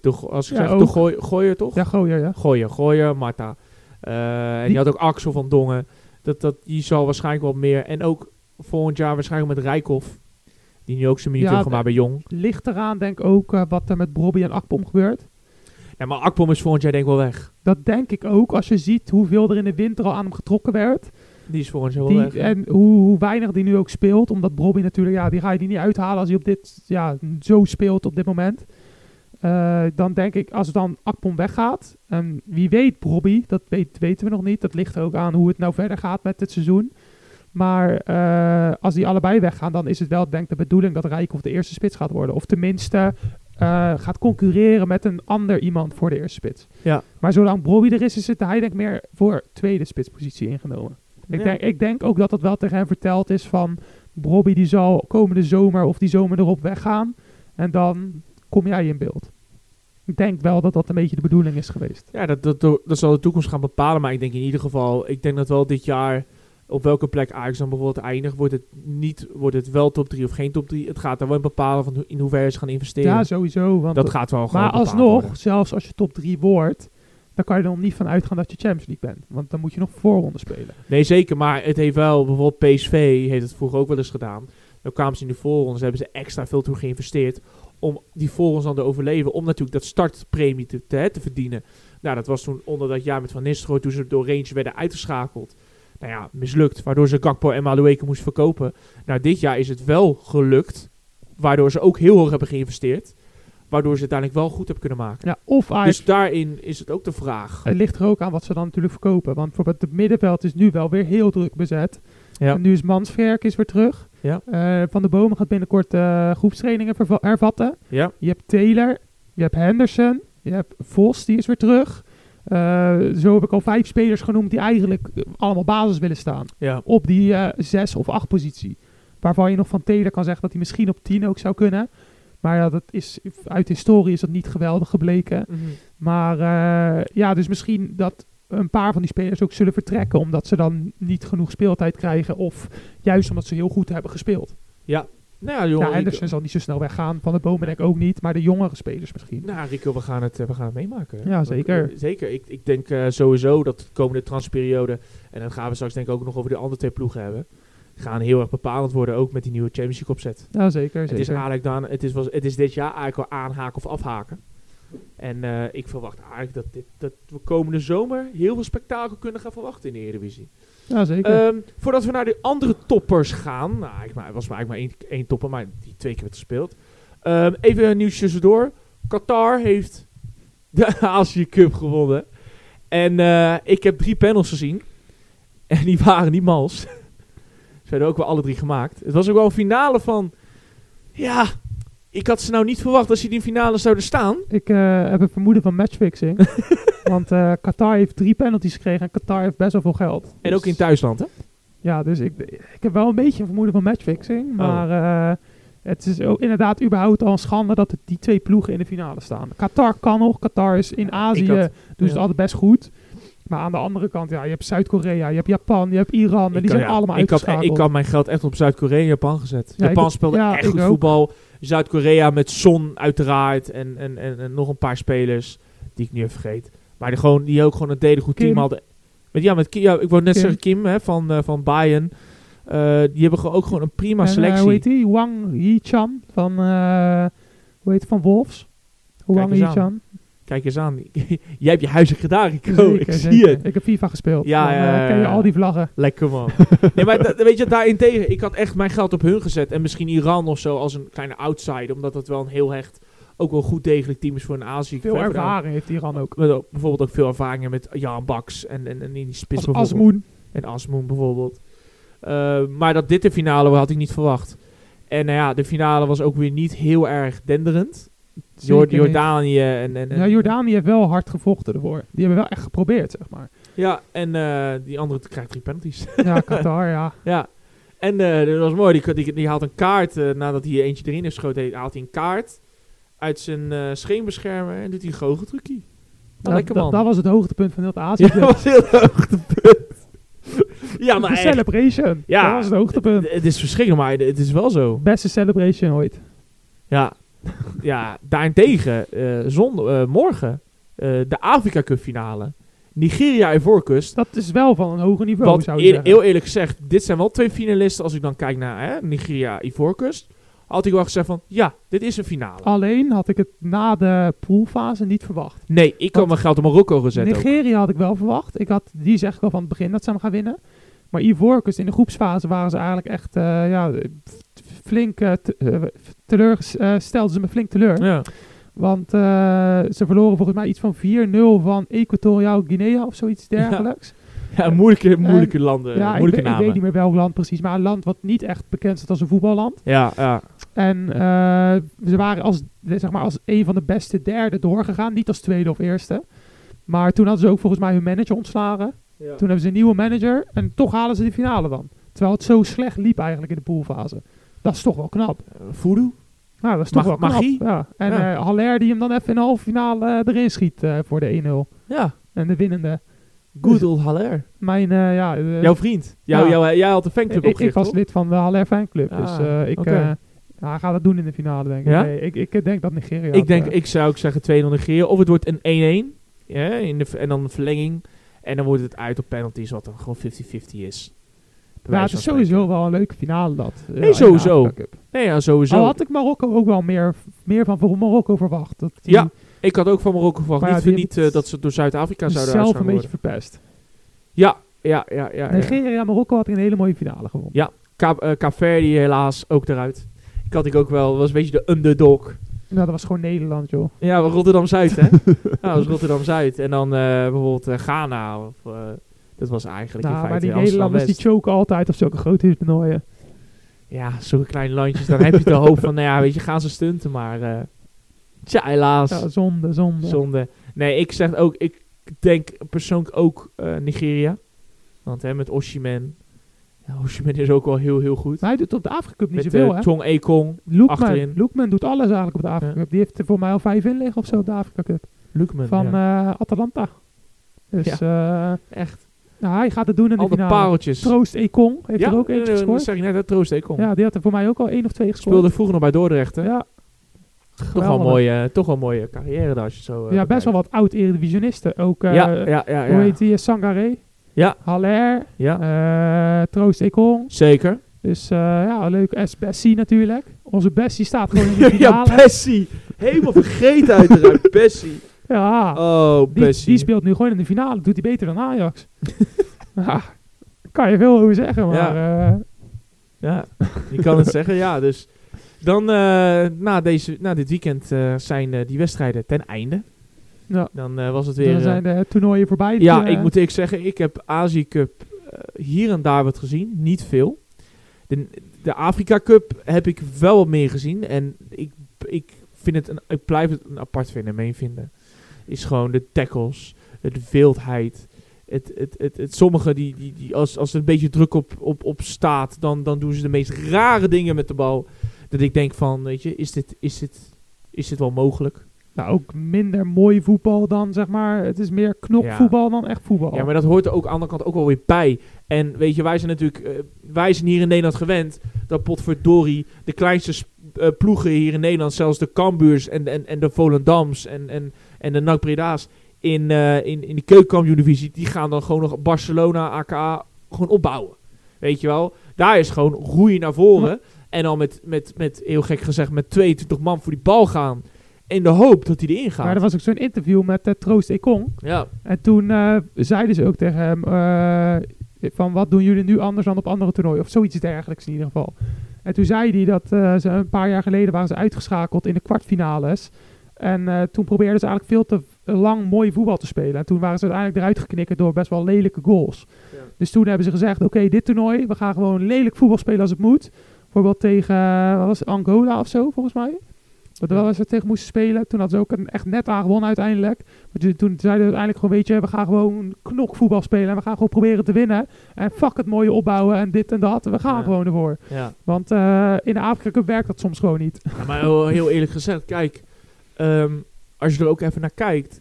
De, Go- als ik Ja, zeg de gooi, Gooier toch? Ja, Gooier, ja. Gooier, Gooier, Marta. Eh, en Die- je had ook Axel van Dongen. Dat, dat, die zal waarschijnlijk wel meer. En ook volgend jaar waarschijnlijk met Rijkoff. Die nu ook zijn minuut Ja, gemaakt bij Jong. Ligt eraan, denk ik ook, eh, wat er met Bobby en Akpom gebeurt. Ja, maar Akpom is volgend jaar denk ik wel weg. Dat denk ik ook, als je ziet hoeveel er in de winter al aan hem getrokken werd. Die is volgend jaar wel Die, weg. en hoe, hoe weinig die nu ook speelt. Omdat Bobby natuurlijk, ja, die ga je die niet uithalen als hij op dit, ja, zo speelt op dit moment. Eh, dan denk ik, als dan Akpom weggaat. En wie weet, Bobby, dat weet, weten we nog niet. Dat ligt er ook aan hoe het nou verder gaat met het seizoen. Maar eh, als die allebei weggaan, dan is het wel denk ik de bedoeling dat Rijkoff de eerste spits gaat worden. Of tenminste eh, gaat concurreren met een ander iemand voor de eerste spits. Ja. Maar zolang Bobby er is, is het hij denk ik meer voor tweede spitspositie ingenomen. Ik, Ja. denk, ik denk ook dat dat wel tegen hem verteld is van... Bobby die zal komende zomer of die zomer erop weggaan. En dan kom jij in beeld. Ik denk wel dat dat een beetje de bedoeling is geweest. Ja, dat, dat, dat zal de toekomst gaan bepalen. Maar ik denk in ieder geval, ik denk dat wel dit jaar op welke plek Ajax dan bijvoorbeeld eindigt, wordt het niet, wordt het wel top 3 of geen top 3. Het gaat er wel in bepalen van in hoeverre ze gaan investeren. Ja, sowieso. Want dat gaat wel gewoon maar alsnog, worden. zelfs als je top 3 wordt... dan kan je er nog niet van uitgaan dat je Champions League bent. Want dan moet je nog voorronde spelen. Nee, zeker. Maar het heeft wel, bijvoorbeeld PSV heeft het vroeger ook wel eens gedaan. Dan kwamen ze in de voorrondes, hebben ze extra veel toe geïnvesteerd om die voorrondes dan te overleven. Om natuurlijk dat startpremie te, te, verdienen. Nou, dat was toen onder dat jaar met Van Nistelrooy, toen ze door Rangers werden uitgeschakeld. Nou ja, mislukt. Waardoor ze Gakpo en Madueke moesten verkopen. Nou, dit jaar is het wel gelukt. Waardoor ze ook heel hoog hebben geïnvesteerd. Waardoor ze het uiteindelijk wel goed hebben kunnen maken. Ja, of Ajax... Dus daarin is het ook de vraag. Het ligt er ook aan wat ze dan natuurlijk verkopen. Want bijvoorbeeld het middenveld is nu wel weer heel druk bezet. Ja. En nu is Mansverk is weer terug. Ja. Eh, Van de Bomen gaat binnenkort eh, groepstrainingen hervatten. Ja, Je hebt Taylor, je hebt Henderson, je hebt Vos, die is weer terug. Eh, zo heb ik al vijf spelers genoemd die eigenlijk allemaal basis willen staan. ja. Op die zes of acht positie. Waarvan je nog van Taylor kan zeggen dat hij misschien op tien ook zou kunnen. Maar ja, dat is, uit historie is dat niet geweldig gebleken. Mhm. Maar ja, dus misschien dat een paar van die spelers ook zullen vertrekken. Omdat ze dan niet genoeg speeltijd krijgen. Of juist omdat ze heel goed hebben gespeeld. Ja. Nou ja, jongen. ja, Henderson zal niet zo snel weggaan. Van de bomen denk ik ook niet. Maar de jongere spelers misschien. Nou, Rico, we gaan het, eh, we gaan het meemaken. Ja, Want, zeker. eh, zeker. Ik, ik denk eh, sowieso dat de komende transperiode, en dan gaan we straks denk ik ook nog over de andere twee ploegen hebben, gaan heel erg bepalend worden, ook met die nieuwe Champions League opzet. Ja, zeker. Het is zeker. eigenlijk dan, het is, was, het is dit jaar eigenlijk wel aanhaken of afhaken. En eh, ik verwacht eigenlijk dat, dit, dat we komende zomer heel veel spektakel kunnen gaan verwachten in de Eredivisie. Ja, zeker. Ehm, voordat we naar de andere toppers gaan. Nou, ik, maar, het was maar eigenlijk maar één, één topper, maar die twee keer werd gespeeld. Ehm, even een nieuwsje tussendoor. Qatar heeft de (laughs) Azië Cup gewonnen. En eh, ik heb drie panels gezien. En die waren niet mals. (laughs) Ze werden ook wel alle drie gemaakt. Het was ook wel een finale van... Ja, ik had ze nou niet verwacht dat ze in die finale zouden staan. ik eh, heb een vermoeden van matchfixing. (laughs) want eh, Qatar heeft drie penalties gekregen. En Qatar heeft best wel veel geld. En Dus- ook in thuisland, hè? Ja, dus ik, ik heb wel een beetje een vermoeden van matchfixing. Maar eh, het is ook inderdaad überhaupt al een schande dat het die twee ploegen in de finale staan. Qatar kan nog. Qatar is in Azië, had- doen ze ja. het altijd best goed. Maar aan de andere kant, ja, je hebt Zuid-Korea, je hebt Japan, je hebt Iran. En Ik die kan- zijn ja, allemaal ik had, uitgeschakeld. ik had mijn geld echt op Zuid-Korea en Japan gezet. Ja, Japan speelde ja, echt goed ook. voetbal. Zuid-Korea met Son uiteraard. En, en, en, en nog een paar spelers die ik nu even vergeet. Maar die, gewoon, die ook gewoon een deden goed Kim. team hadden. Met, ja, met ja, ik wou net Kim. zeggen Kim hè, van, eh, van Bayern. Eh, die hebben gewoon ook gewoon een prima En, eh, selectie. hoe heet die? Wang Hichan van, hoe heet het, van Wolves? Wang. Hichan. Kijk eens aan. (laughs) Jij hebt je huisje gedaan, Rico. Ik zeker. zie het. Ik heb FIFA gespeeld. Ja, Dan, ja, ja, ken je al die vlaggen. Lekker man. (laughs) nee, maar weet je, daarentegen, ik had echt mijn geld op hun gezet. En misschien Iran of zo als een kleine outsider. Omdat dat wel een heel hecht, ook wel goed degelijk team is voor een Azië. Veel ervaring heeft Iran ook. Met bijvoorbeeld ook veel ervaringen met Jan Baks en, en, en in die spits Als. Asmoen. En Asmoen bijvoorbeeld. Eh, maar dat dit de finale was, had ik niet verwacht. En nou ja, de finale was ook weer niet heel erg denderend. Jord-. Jordanië en... en, en Ja, Jordanië heeft wel hard gevochten ervoor. Die hebben wel echt geprobeerd, zeg maar. Ja, en eh, die andere krijgt drie penalties. (laughs) Ja, Qatar, ja. ja. En eh, dat was mooi. Die, die, die haalt een kaart, eh, nadat hij eentje erin heeft geschoten, haalt hij een kaart uit zijn scheenbeschermer en doet hij een goocheltrucje. Nou, Dat, lekker man. dat was het hoogtepunt van heel het Azië. (laughs) ja, dat was heel hoogtepunt. (laughs) ja, maar de echt, celebration. Ja. dat was het hoogtepunt. het is verschrikkelijk, maar het is wel zo. Beste celebration ooit. Ja, (laughs) ja daarentegen, eh zon, eh, morgen, eh, de Afrika Cup finale. Nigeria en Voorkust. Dat is wel van een hoger niveau, zou je eer- zeggen. heel eerlijk gezegd, dit zijn wel twee finalisten. Als ik dan kijk naar hè, Nigeria, Ivoorkust, had ik wel gezegd van, ja, dit is een finale. Alleen had ik het na de poolfase niet verwacht. Nee, ik had mijn geld op Marokko gezet ook. Nigeria had ik wel verwacht. Ik had, die zeg ik al van het begin dat ze hem gaan winnen. Maar Ivoorkust in de groepsfase waren ze eigenlijk echt eh, ja, flink uh, teleur, eh, stelden ze me flink teleur. Ja. Want eh, ze verloren volgens mij iets van 4-0 van Equatoriaal Guinea of zoiets dergelijks. ja, moeilijke, moeilijke landen, ja, ik, moeilijke ik namen. weet niet meer welk land precies, maar een land wat niet echt bekend staat als een voetballand. Ja, ja. En eh, ze waren als, zeg maar, als een van de beste derde doorgegaan, niet als tweede of eerste. Maar toen hadden ze ook volgens mij hun manager ontslagen. ja. Toen hebben ze een nieuwe manager en toch halen ze de finale dan. Terwijl het zo slecht liep eigenlijk in de poolfase. Dat is toch wel knap. Voodoo? Nou, dat is toch Mag- wel knap. magie? Ja. En Ja. eh, Haller die hem dan even in de halve finale eh, erin schiet eh, voor de 1-0. Ja, En de winnende. good old Haller. Mijn, ja... Jouw vriend. Jou, ja. jou, jij had een fanclub ik, ik was toch? lid van de Haller fanclub. Ah, dus eh, ik... ja, hij gaat het doen in de finale, denk ik. Ja? Nee, ik, ik denk dat Nigeria... Ik denk, ik zou ook zeggen 2-0 Nigeria. Of het wordt een 1-1. Ja, in de, en dan een verlenging. En dan wordt het uit op penalties, wat dan gewoon 50-50 is. Ja, het is sowieso wel een leuke finale dat. eh, Nee, sowieso. Nee, ja, sowieso. Al had ik Marokko ook wel meer, meer van voor Marokko verwacht. Dat die Ja, Ik had ook van Marokko verwacht. Maar niet niet eh, dat ze door Zuid-Afrika zouden zelf een beetje worden. verpest. Ja, ja, ja. ja. Nigeria en Marokko had ik een hele mooie finale gewonnen. Ja. Kaap, eh, Kaapverdi helaas ook eruit. Ik had ik ook wel, was een beetje de underdog. Nou, dat was gewoon Nederland, joh. Ja, Rotterdam-Zuid, hè? (laughs) ja, dat was Rotterdam-Zuid. En dan eh, bijvoorbeeld eh, Ghana. Of, eh, dat was eigenlijk Nou, in maar feite die Amsterdam Nederlanders die choken altijd op zulke grote toernooien. Ja, zulke kleine landjes. Dan heb je de hoop van, nou ja, weet je, gaan ze stunten. Maar, eh tja, helaas. Ja, zonde, zonde. Zonde. Nee, ik zeg ook, ik denk persoonlijk ook eh, Nigeria. Want hè, met Oshiman. Ja, Oshiman is ook wel heel, heel goed. Maar hij doet op de Afrika Cup niet met zoveel, eh, hè? Chong Ekong. Achterin. Loekman doet alles eigenlijk op de Afrika Ja. Cup. Die heeft er voor mij al vijf in liggen of zo op de Afrika Cup. Lukman. Van ja. Atalanta. Dus eh, Echt. Nou, hij gaat het doen in de Al de finale. pareltjes. Troost Ekong heeft ja, er ook eh, eentje dat gescoord. zeg ik net, hè, Troost Ekong. Ja, die had er voor mij ook al één of twee gescoord. Speelde vroeger nog bij Dordrecht, hè? Ja, toch, wel mooie, toch wel een mooie carrière daar, als je zo... eh, ja, best wel wat oud-eredivisionisten. Ook, eh, ja, ja, ja, ja. hoe heet die? Sangaré. Ja. Haller. Ja, eh Troost Ekong. zeker. Dus eh, ja, leuk. S. Bessie natuurlijk. Onze Bessie staat gewoon in de (laughs) ja, finale. Bessie. Helemaal vergeten uiteraard. (laughs) Bessie. Ja, Oh, die, die speelt nu gewoon in de finale. Doet hij beter dan Ajax. (laughs) ja, kan je veel over zeggen, maar... eh, Ja, (laughs) je kan het zeggen, ja. Dus dan eh, na, deze, na dit weekend eh, zijn die wedstrijden ten einde. Ja. Dan was het weer... dan zijn de toernooien voorbij. ja, ik moet eerlijk zeggen, ik heb Azië Cup hier en daar wat gezien. Niet veel. De, de Afrika Cup heb ik wel wat meer gezien. En ik, ik, vind het een, ik blijf het een apart fenomeen vinden. Is gewoon de tackles, de wildheid. Het, het, het, het, sommige die, die, die als, als er een beetje druk op, op, op staat, dan, dan doen ze de meest rare dingen met de bal. Dat ik denk van, weet je, is dit, is dit, is dit wel mogelijk? Nou, ook minder mooi voetbal dan, zeg maar... Het is meer knokvoetbal dan echt voetbal. Ja, maar dat hoort er ook aan de andere kant ook wel weer bij. En weet je, wij zijn natuurlijk, eh, wij zijn hier in Nederland gewend dat potverdorie de kleinste eh, ploegen hier in Nederland, zelfs de Cambuurs en, en, en de Volendams en, en, en de NAC Breda's in, eh, in, in de keukenkampioen-divisie, die gaan dan gewoon nog Barcelona, AKA, gewoon opbouwen. Weet je wel? Daar is gewoon roeien naar voren. En dan met, met, met, heel gek gezegd, met 22 man voor die bal gaan. In de hoop dat hij erin gaat. Maar er was ook zo'n interview met eh, Troost Ekong. ja. En toen eh, zeiden ze ook tegen hem... van wat doen jullie nu anders dan op andere toernooien? Of zoiets dergelijks in ieder geval. En toen zei hij dat ze een paar jaar geleden waren ze uitgeschakeld in de kwartfinales. En eh, toen probeerden ze eigenlijk veel te lang mooi voetbal te spelen. En toen waren ze uiteindelijk eruit geknikkerd door best wel lelijke goals. Ja. Dus toen hebben ze gezegd, oké, dit toernooi, we gaan gewoon lelijk voetbal spelen als het moet. Bijvoorbeeld tegen, eh, wat was het, Angola of zo, volgens mij. Wat wel eens we tegen moesten spelen. Toen hadden ze ook een, echt net aan gewonnen uiteindelijk. Maar toen, zeiden we uiteindelijk gewoon, weet je, we gaan gewoon knokvoetbal spelen. En we gaan gewoon proberen te winnen. En fuck het mooie opbouwen en dit en dat. We gaan Ja. gewoon ervoor. Ja. Want eh, in de Afrika Cup werkt dat soms gewoon niet. Ja, maar heel, heel eerlijk gezegd, kijk, ehm, als je er ook even naar kijkt,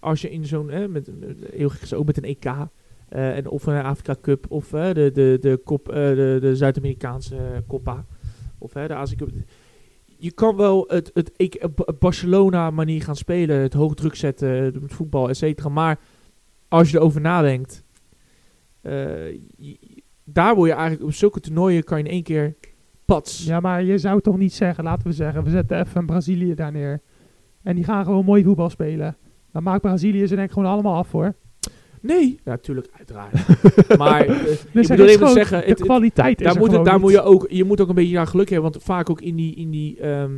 als je in zo'n, eh, met, heel gek ook met een EK, eh, en of een Afrika Cup, of eh, de, de, de, kop, eh, de, Zuid-Amerikaanse Copa, of eh, de Azië Cup. Je kan wel het, het, het Barcelona-manier gaan spelen, het hoog druk zetten, met voetbal, et cetera. Maar als je erover nadenkt, eh, daar word je eigenlijk, op zulke toernooien kan je in één keer pats. Ja, maar je zou toch niet zeggen, laten we zeggen, we zetten even Brazilië daar neer. En die gaan gewoon mooi voetbal spelen. Dan maakt Brazilië ze denk ik gewoon allemaal af hoor. Nee, ja, natuurlijk, uiteraard. (laughs) maar eh, Dus ik even zeggen, de het, het- kwaliteit is daar, moet, het- daar moet je ook, je moet ook een beetje ja, geluk hebben, want vaak ook in die, in die, ehm,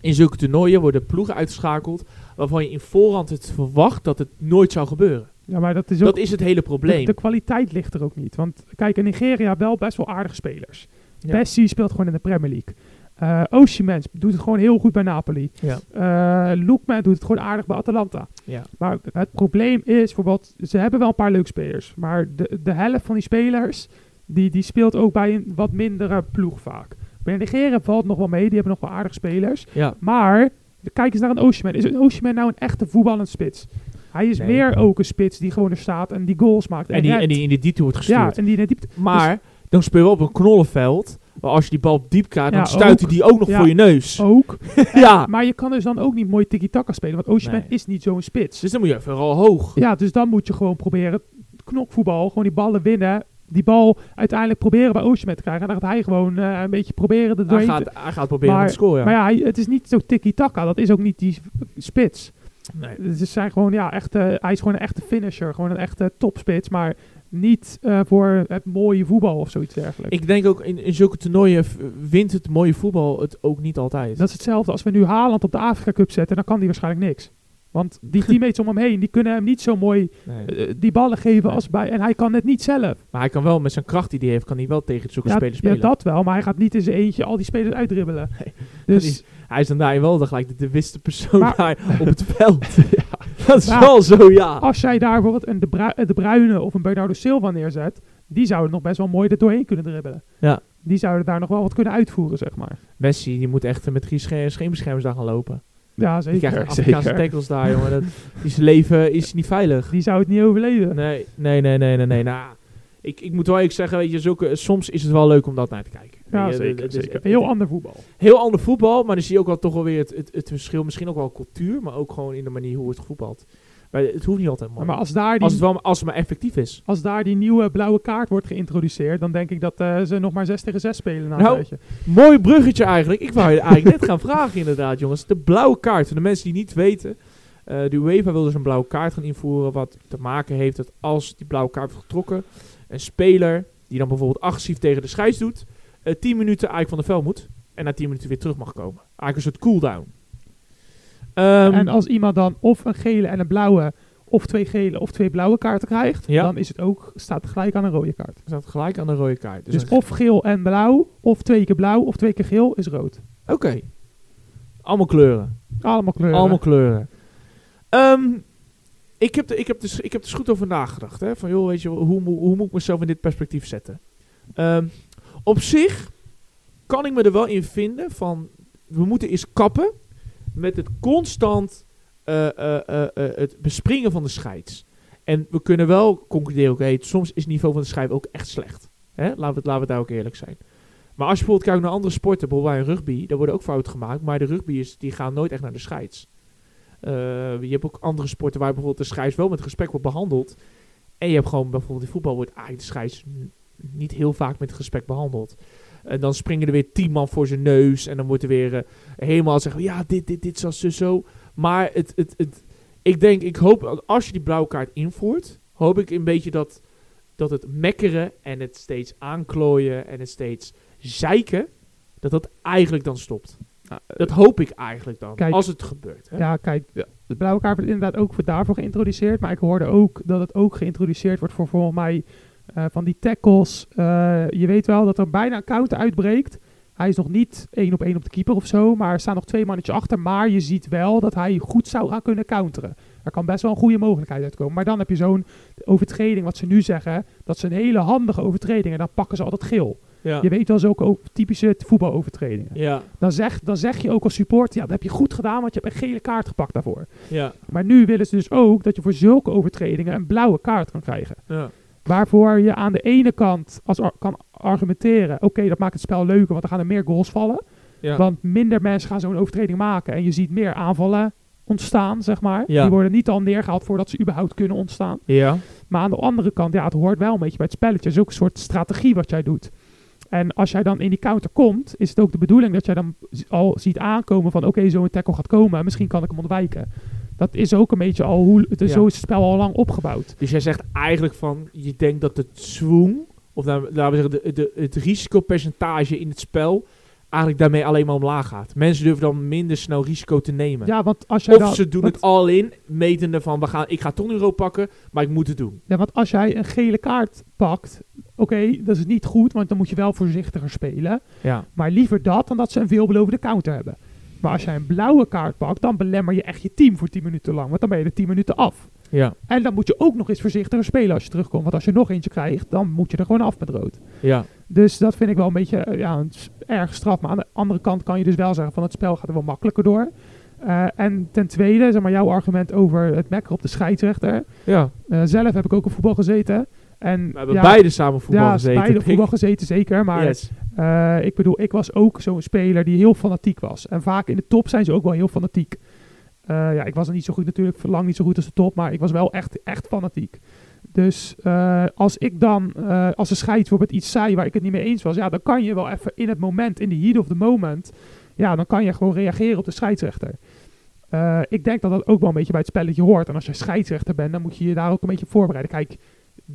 in zulke toernooien worden ploegen uitgeschakeld waarvan je in voorhand het verwacht dat het nooit zou gebeuren. Ja, maar dat is ook... Dat is het hele de, probleem. de kwaliteit ligt er ook niet. Want kijk, in Nigeria wel best wel aardige spelers. Ja. Bessie speelt gewoon in de Premier League. Eh Osimhen doet het gewoon heel goed bij Napoli. Ja. Eh Lookman doet het gewoon aardig bij Atalanta. Ja. Maar het probleem is bijvoorbeeld, ze hebben wel een paar leuke spelers. Maar de, de helft van die spelers, die, die speelt ook bij een wat mindere ploeg vaak. Bij Nigeria valt nog wel mee, die hebben nog wel aardige spelers. Ja. Maar, kijk eens naar een Osimhen. Is een Osimhen nou een echte voetballend spits? Hij is Nee. meer ook een spits die gewoon er staat en die goals maakt. En die, en die in de diepte wordt gestuurd. Ja, en die in de diepte. maar dan speel je wel op een knollenveld, waar als je die bal diep krijgt, dan Ja, stuit hij die ook nog Ja. voor je neus. Ook. (laughs) ja. Maar je kan dus dan ook niet mooi tiki-taka spelen, want Osimhen Nee. is niet zo'n spits. Dus dan moet je vooral hoog. Ja, dus dan moet je gewoon proberen knokvoetbal, gewoon die ballen winnen. Die bal uiteindelijk proberen bij Osimhen te krijgen. En dan gaat hij gewoon eh, een beetje proberen er Hij gaat, te... hij gaat proberen Maar- te scoren. Maar ja, het is niet zo tiki-taka. Dat is ook niet die spits. nee. Het is zijn gewoon, ja, echte, hij is gewoon een echte finisher. Gewoon een echte topspits. Maar niet eh, voor het mooie voetbal of zoiets dergelijks. Ik denk ook in, in zulke toernooien wint het mooie voetbal het ook niet altijd. Dat is hetzelfde als we nu Haaland op de Afrika Cup zetten. Dan kan die waarschijnlijk niks. Want die (laughs) teammates om hem heen, die kunnen hem niet zo mooi Nee. eh, die ballen geven Nee. als bij... En hij kan het niet zelf. Maar hij kan wel met zijn kracht die hij heeft, kan hij wel tegen zulke Ja, spelers ja, spelen. dat wel. Maar hij gaat niet in zijn eentje al die spelers uitdribbelen. Nee. Dus (laughs) Hij is dan daar wel dan gelijk de, de wiste persoon Maar- daar op het veld. (laughs) (laughs) Dat is Maar- wel zo, ja. als jij daar bijvoorbeeld een de, de Bruyne of een Bernardo Silva neerzet... Die zouden nog best wel mooi er doorheen kunnen dribbelen. Ja. Die zouden daar nog wel wat kunnen uitvoeren, zeg maar. Messi, die moet echt met drie sche- scheenbeschermers daar gaan lopen. Ja, Die krijgt zeker. Afrikaanse zeker. tackles daar, jongen. Dat, (laughs) die zijn leven is niet veilig. Die zou het niet overleven. Nee, nee, nee, nee, nee. nee. Nou, ik, ik moet wel eerlijk zeggen, weet je, zulke, soms is het wel leuk om dat naar te kijken. Ja, zeker. het is- zeker. Heel ander voetbal. heel ander voetbal, maar dan zie je ook wel toch wel weer het, het, het verschil. Misschien ook wel cultuur, maar ook gewoon in de manier hoe het voetbalt. Maar het hoeft niet altijd mooi. Maar als daar, die, als, het wel, als het maar effectief is. als daar die nieuwe blauwe kaart wordt geïntroduceerd... dan denk ik dat eh, ze nog maar 6 tegen 6 spelen na Nou. Mooi bruggetje eigenlijk. Ik wou je eigenlijk net gaan vragen inderdaad, jongens. De blauwe kaart. Voor de mensen die niet weten. eh, de UEFA wil dus een blauwe kaart gaan invoeren. Wat te maken heeft dat als die blauwe kaart wordt getrokken. Een speler die dan bijvoorbeeld agressief tegen de scheids doet. Eh 10 minuten eigenlijk van de vel moet. En na 10 minuten weer terug mag komen. Eigenlijk een soort cooldown. Ehm, en als iemand dan of een gele en een blauwe... of twee gele of twee blauwe kaarten krijgt... Ja. dan is het ook, staat het gelijk aan een rode kaart. staat gelijk aan de rode kaart. Dus, Dus, een- of geel en blauw... of twee keer blauw of twee keer geel is rood. Oké. Allemaal kleuren. Allemaal kleuren. Allemaal kleuren. Ehm, ik, heb er, ik, heb dus, ik heb dus goed over nagedacht. Hè? Van, joh, weet je, hoe, hoe, hoe moet ik mezelf in dit perspectief zetten? Ehm, op zich kan ik me er wel in vinden van... We moeten eens kappen met het constant eh, eh, eh, het bespringen van de scheids. En we kunnen wel concluderen, oké, soms is het niveau van de scheids ook echt slecht. Hè? Laten, we, laten we daar ook eerlijk zijn. Maar als je bijvoorbeeld kijkt naar andere sporten, bijvoorbeeld bij rugby, daar worden ook fouten gemaakt, maar de rugbyers die gaan nooit echt naar de scheids. Je hebt ook andere sporten waar bijvoorbeeld de scheids wel met respect wordt behandeld. En je hebt gewoon bijvoorbeeld in voetbal wordt eigenlijk de scheids niet heel vaak met respect behandeld. En dan springen er weer tien man voor zijn neus en dan wordt er weer eh, helemaal zeggen, ja, dit, dit, dit, zo, zo, zo. Maar het, het, het, ik denk, ik hoop, als je die blauwe kaart invoert, hoop ik een beetje dat, dat het mekkeren en het steeds aanklooien en het steeds zeiken, dat dat eigenlijk dan stopt. Dat hoop ik eigenlijk dan, Kijk. als het gebeurt. Hè? Ja, kijk, de blauwe kaart wordt inderdaad ook voor daarvoor geïntroduceerd. Maar ik hoorde ook dat het ook geïntroduceerd wordt voor volgens mij eh, van die tackles. Eh, je weet wel dat er bijna een counter uitbreekt. Hij is nog niet één op één op de keeper of zo. Maar er staan nog twee mannetjes achter. Maar je ziet wel dat hij goed zou gaan kunnen counteren. Er kan best wel een goede mogelijkheid uitkomen. Maar dan heb je zo'n overtreding, wat ze nu zeggen. Dat is een hele handige overtreding. En dan pakken ze altijd geel. Ja. Je weet wel zulke ook typische voetbalovertredingen. Ja. Dan zeg, dan zeg je ook als support, ja, dat heb je goed gedaan, want je hebt een gele kaart gepakt daarvoor. Ja. Maar nu willen ze dus ook dat je voor zulke overtredingen een blauwe kaart kan krijgen. Ja. Waarvoor je aan de ene kant als ar- kan argumenteren, oké, dat maakt het spel leuker, want dan gaan er meer goals vallen. Ja. Want minder mensen gaan zo'n overtreding maken en je ziet meer aanvallen ontstaan, zeg maar. Ja. Die worden niet al neergehaald voordat ze überhaupt kunnen ontstaan. Ja. Maar aan de andere kant, ja, het hoort wel een beetje bij het spelletje. Het is ook een soort strategie wat jij doet. En als jij dan in die counter komt, is het ook de bedoeling dat jij dan al ziet aankomen van oké, zo'n tackle gaat komen, misschien kan ik hem ontwijken. Dat is ook een beetje al hoe, het, Ja. zo is het spel al lang opgebouwd. Dus jij zegt eigenlijk van, je denkt dat het swoon, of nou, laten we zeggen, de, de, het risicopercentage in het spel, eigenlijk daarmee alleen maar omlaag gaat. Mensen durven dan minder snel risico te nemen. Ja, want als jij of dan, ze doen want- het al in, metende van, we gaan, ik ga toch een euro pakken, maar ik moet het doen. Ja, want als jij een gele kaart pakt, oké, dat is niet goed, want dan moet je wel voorzichtiger spelen. Ja. Maar liever dat dan dat ze een veelbelovende counter hebben. Maar als jij een blauwe kaart pakt, dan belemmer je echt je team voor 10 minuten lang. Want dan ben je er 10 minuten af. Ja. En dan moet je ook nog eens voorzichtiger spelen als je terugkomt. Want als je nog eentje krijgt, dan moet je er gewoon af met rood. Ja. Dus dat vind ik wel een beetje eh, ja, een erg straf. Maar aan de andere kant kan je dus wel zeggen van het spel gaat er wel makkelijker door. Eh, en ten tweede, zeg maar, jouw argument over het mekken op de scheidsrechter. Ja. Eh, zelf heb ik ook op voetbal gezeten. En We hebben ja, beide samen voetbal ja, gezeten. beide op voetbal gezeten, zeker. Maar Yes. Eh, ik bedoel, ik was ook zo'n speler die heel fanatiek was. En vaak in de top zijn ze ook wel heel fanatiek. Eh, ja, ik was er niet zo goed natuurlijk, lang niet zo goed als de top, maar ik was wel echt, echt fanatiek. Dus eh, als ik dan, als de scheids bijvoorbeeld iets zei waar ik het niet mee eens was, ja, dan kan je wel even in het moment, in de heat of the moment, ja, dan kan je gewoon reageren op de scheidsrechter. Ik denk dat dat ook wel een beetje bij het spelletje hoort. En als je scheidsrechter bent, dan moet je je daar ook een beetje voorbereiden. Kijk,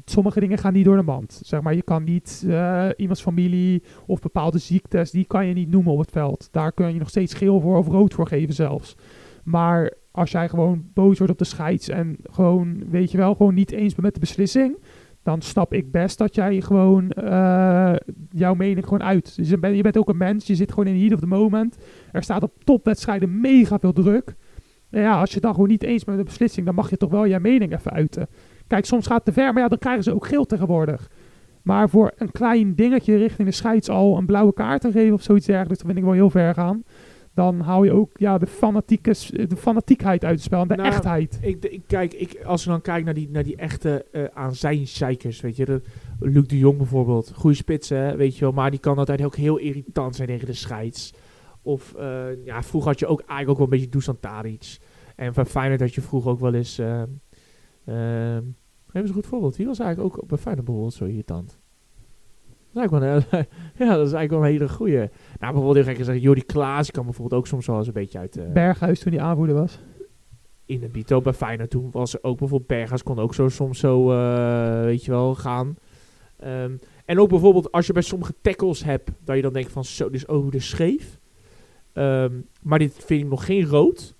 sommige dingen gaan niet door de mand. Zeg maar, je kan niet eh, iemands familie of bepaalde ziektes, die kan je niet noemen op het veld. Daar kun je nog steeds geel voor of rood voor geven zelfs. Maar als jij gewoon boos wordt op de scheids en gewoon, weet je wel, gewoon niet eens bent met de beslissing, dan snap ik best dat jij gewoon eh, jouw mening gewoon uit. Dus je bent, je bent ook een mens, je zit gewoon in heat of the moment. Er staat op topwedstrijden mega veel druk. Ja, als je dan gewoon niet eens bent met de beslissing, dan mag je toch wel jouw mening even uiten. Kijk, soms gaat het te ver, maar ja, dan krijgen ze ook geel tegenwoordig. Maar voor een klein dingetje richting de scheids al een blauwe kaart te geven of zoiets dergelijks, dat vind ik wel heel ver gaan. Dan hou je ook ja, de, fanatieke, de fanatiekheid uit het spel en de Nou, echtheid. Ik, ik, kijk, ik, als we dan kijken naar die, naar die echte eh aan zijn zeikers, weet je, de, Luc de Jong bijvoorbeeld, goede spits, hè, weet je wel, maar die kan altijd ook heel irritant zijn tegen de scheids. Of eh, ja, vroeger had je ook eigenlijk ook wel een beetje Dusan Tadic. En van Feyenoord had je vroeger ook wel eens, uh, geef eens een goed voorbeeld. Wie was eigenlijk ook bij Feyenoord bijvoorbeeld zo irritant? Dat is eigenlijk wel een, (laughs) ja, dat is eigenlijk wel een hele goeie. Nou, bijvoorbeeld heel gek gezegd, Jordi Klaas kan bijvoorbeeld ook soms wel eens een beetje uit... eh, Berghuis toen hij aanvoerder was. in de Bito bij Feyenoord toen was er ook bijvoorbeeld Berghuis kon ook zo soms zo, eh, weet je wel, gaan. Ehm, en ook bijvoorbeeld als je bij sommige tackles hebt, dat je dan denkt van zo, is over de scheef. Ehm, maar dit vind ik nog geen rood.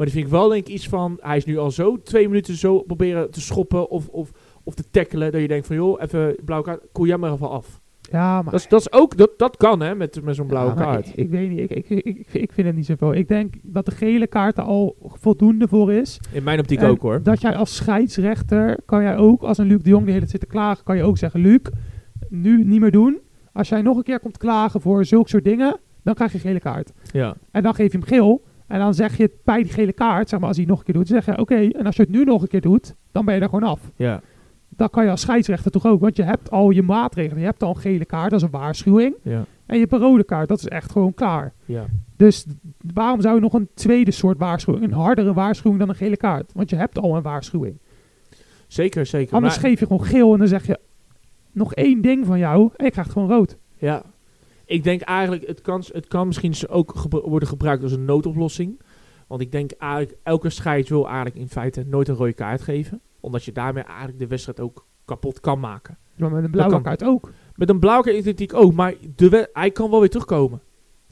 Maar dit vind ik wel denk ik iets van, hij is nu al zo twee minuten zo proberen te schoppen of, of, of te tackelen, dat je denkt van joh, even blauwe kaart, koel jij maar even af. Ja, maar Dat is, dat is ook, dat, dat kan hè, met, met zo'n blauwe Ja, kaart. Ik, ik weet niet, ik, ik, ik, ik, vind het niet zoveel. Ik denk dat de gele kaart er al voldoende voor is. In mijn optiek En ook hoor. Dat jij als scheidsrechter, kan jij ook, als een Luc de Jong de hele tijd zit te klagen, kan je ook zeggen, Luc, nu niet meer doen. Als jij nog een keer komt klagen voor zulke soort dingen, dan krijg je gele kaart. Ja, En dan geef je hem geel. En dan zeg je het bij die gele kaart, zeg maar als hij nog een keer doet, zeg je oké, en als je het nu nog een keer doet, dan ben je er gewoon af. ja, Dat kan je als scheidsrechter toch ook, want je hebt al je maatregelen. Je hebt al een gele kaart, dat is een waarschuwing. ja, En je hebt een rode kaart, dat is echt gewoon klaar. ja. Dus waarom zou je nog een tweede soort waarschuwing, een hardere waarschuwing dan een gele kaart? Want je hebt al een waarschuwing. Zeker, zeker. Anders Maar- geef je gewoon geel en dan zeg je nog één ding van jou en je krijgt gewoon rood. Ja. Ik denk eigenlijk, het kan, het kan misschien ook gebru- worden gebruikt als een noodoplossing. Want ik denk eigenlijk, elke scheids wil eigenlijk in feite nooit een rode kaart geven. Omdat je daarmee eigenlijk de wedstrijd ook kapot kan maken. Maar met een blauwe kaart ook. Met een blauwe kaart natuurlijk ook, maar de hij kan wel weer terugkomen.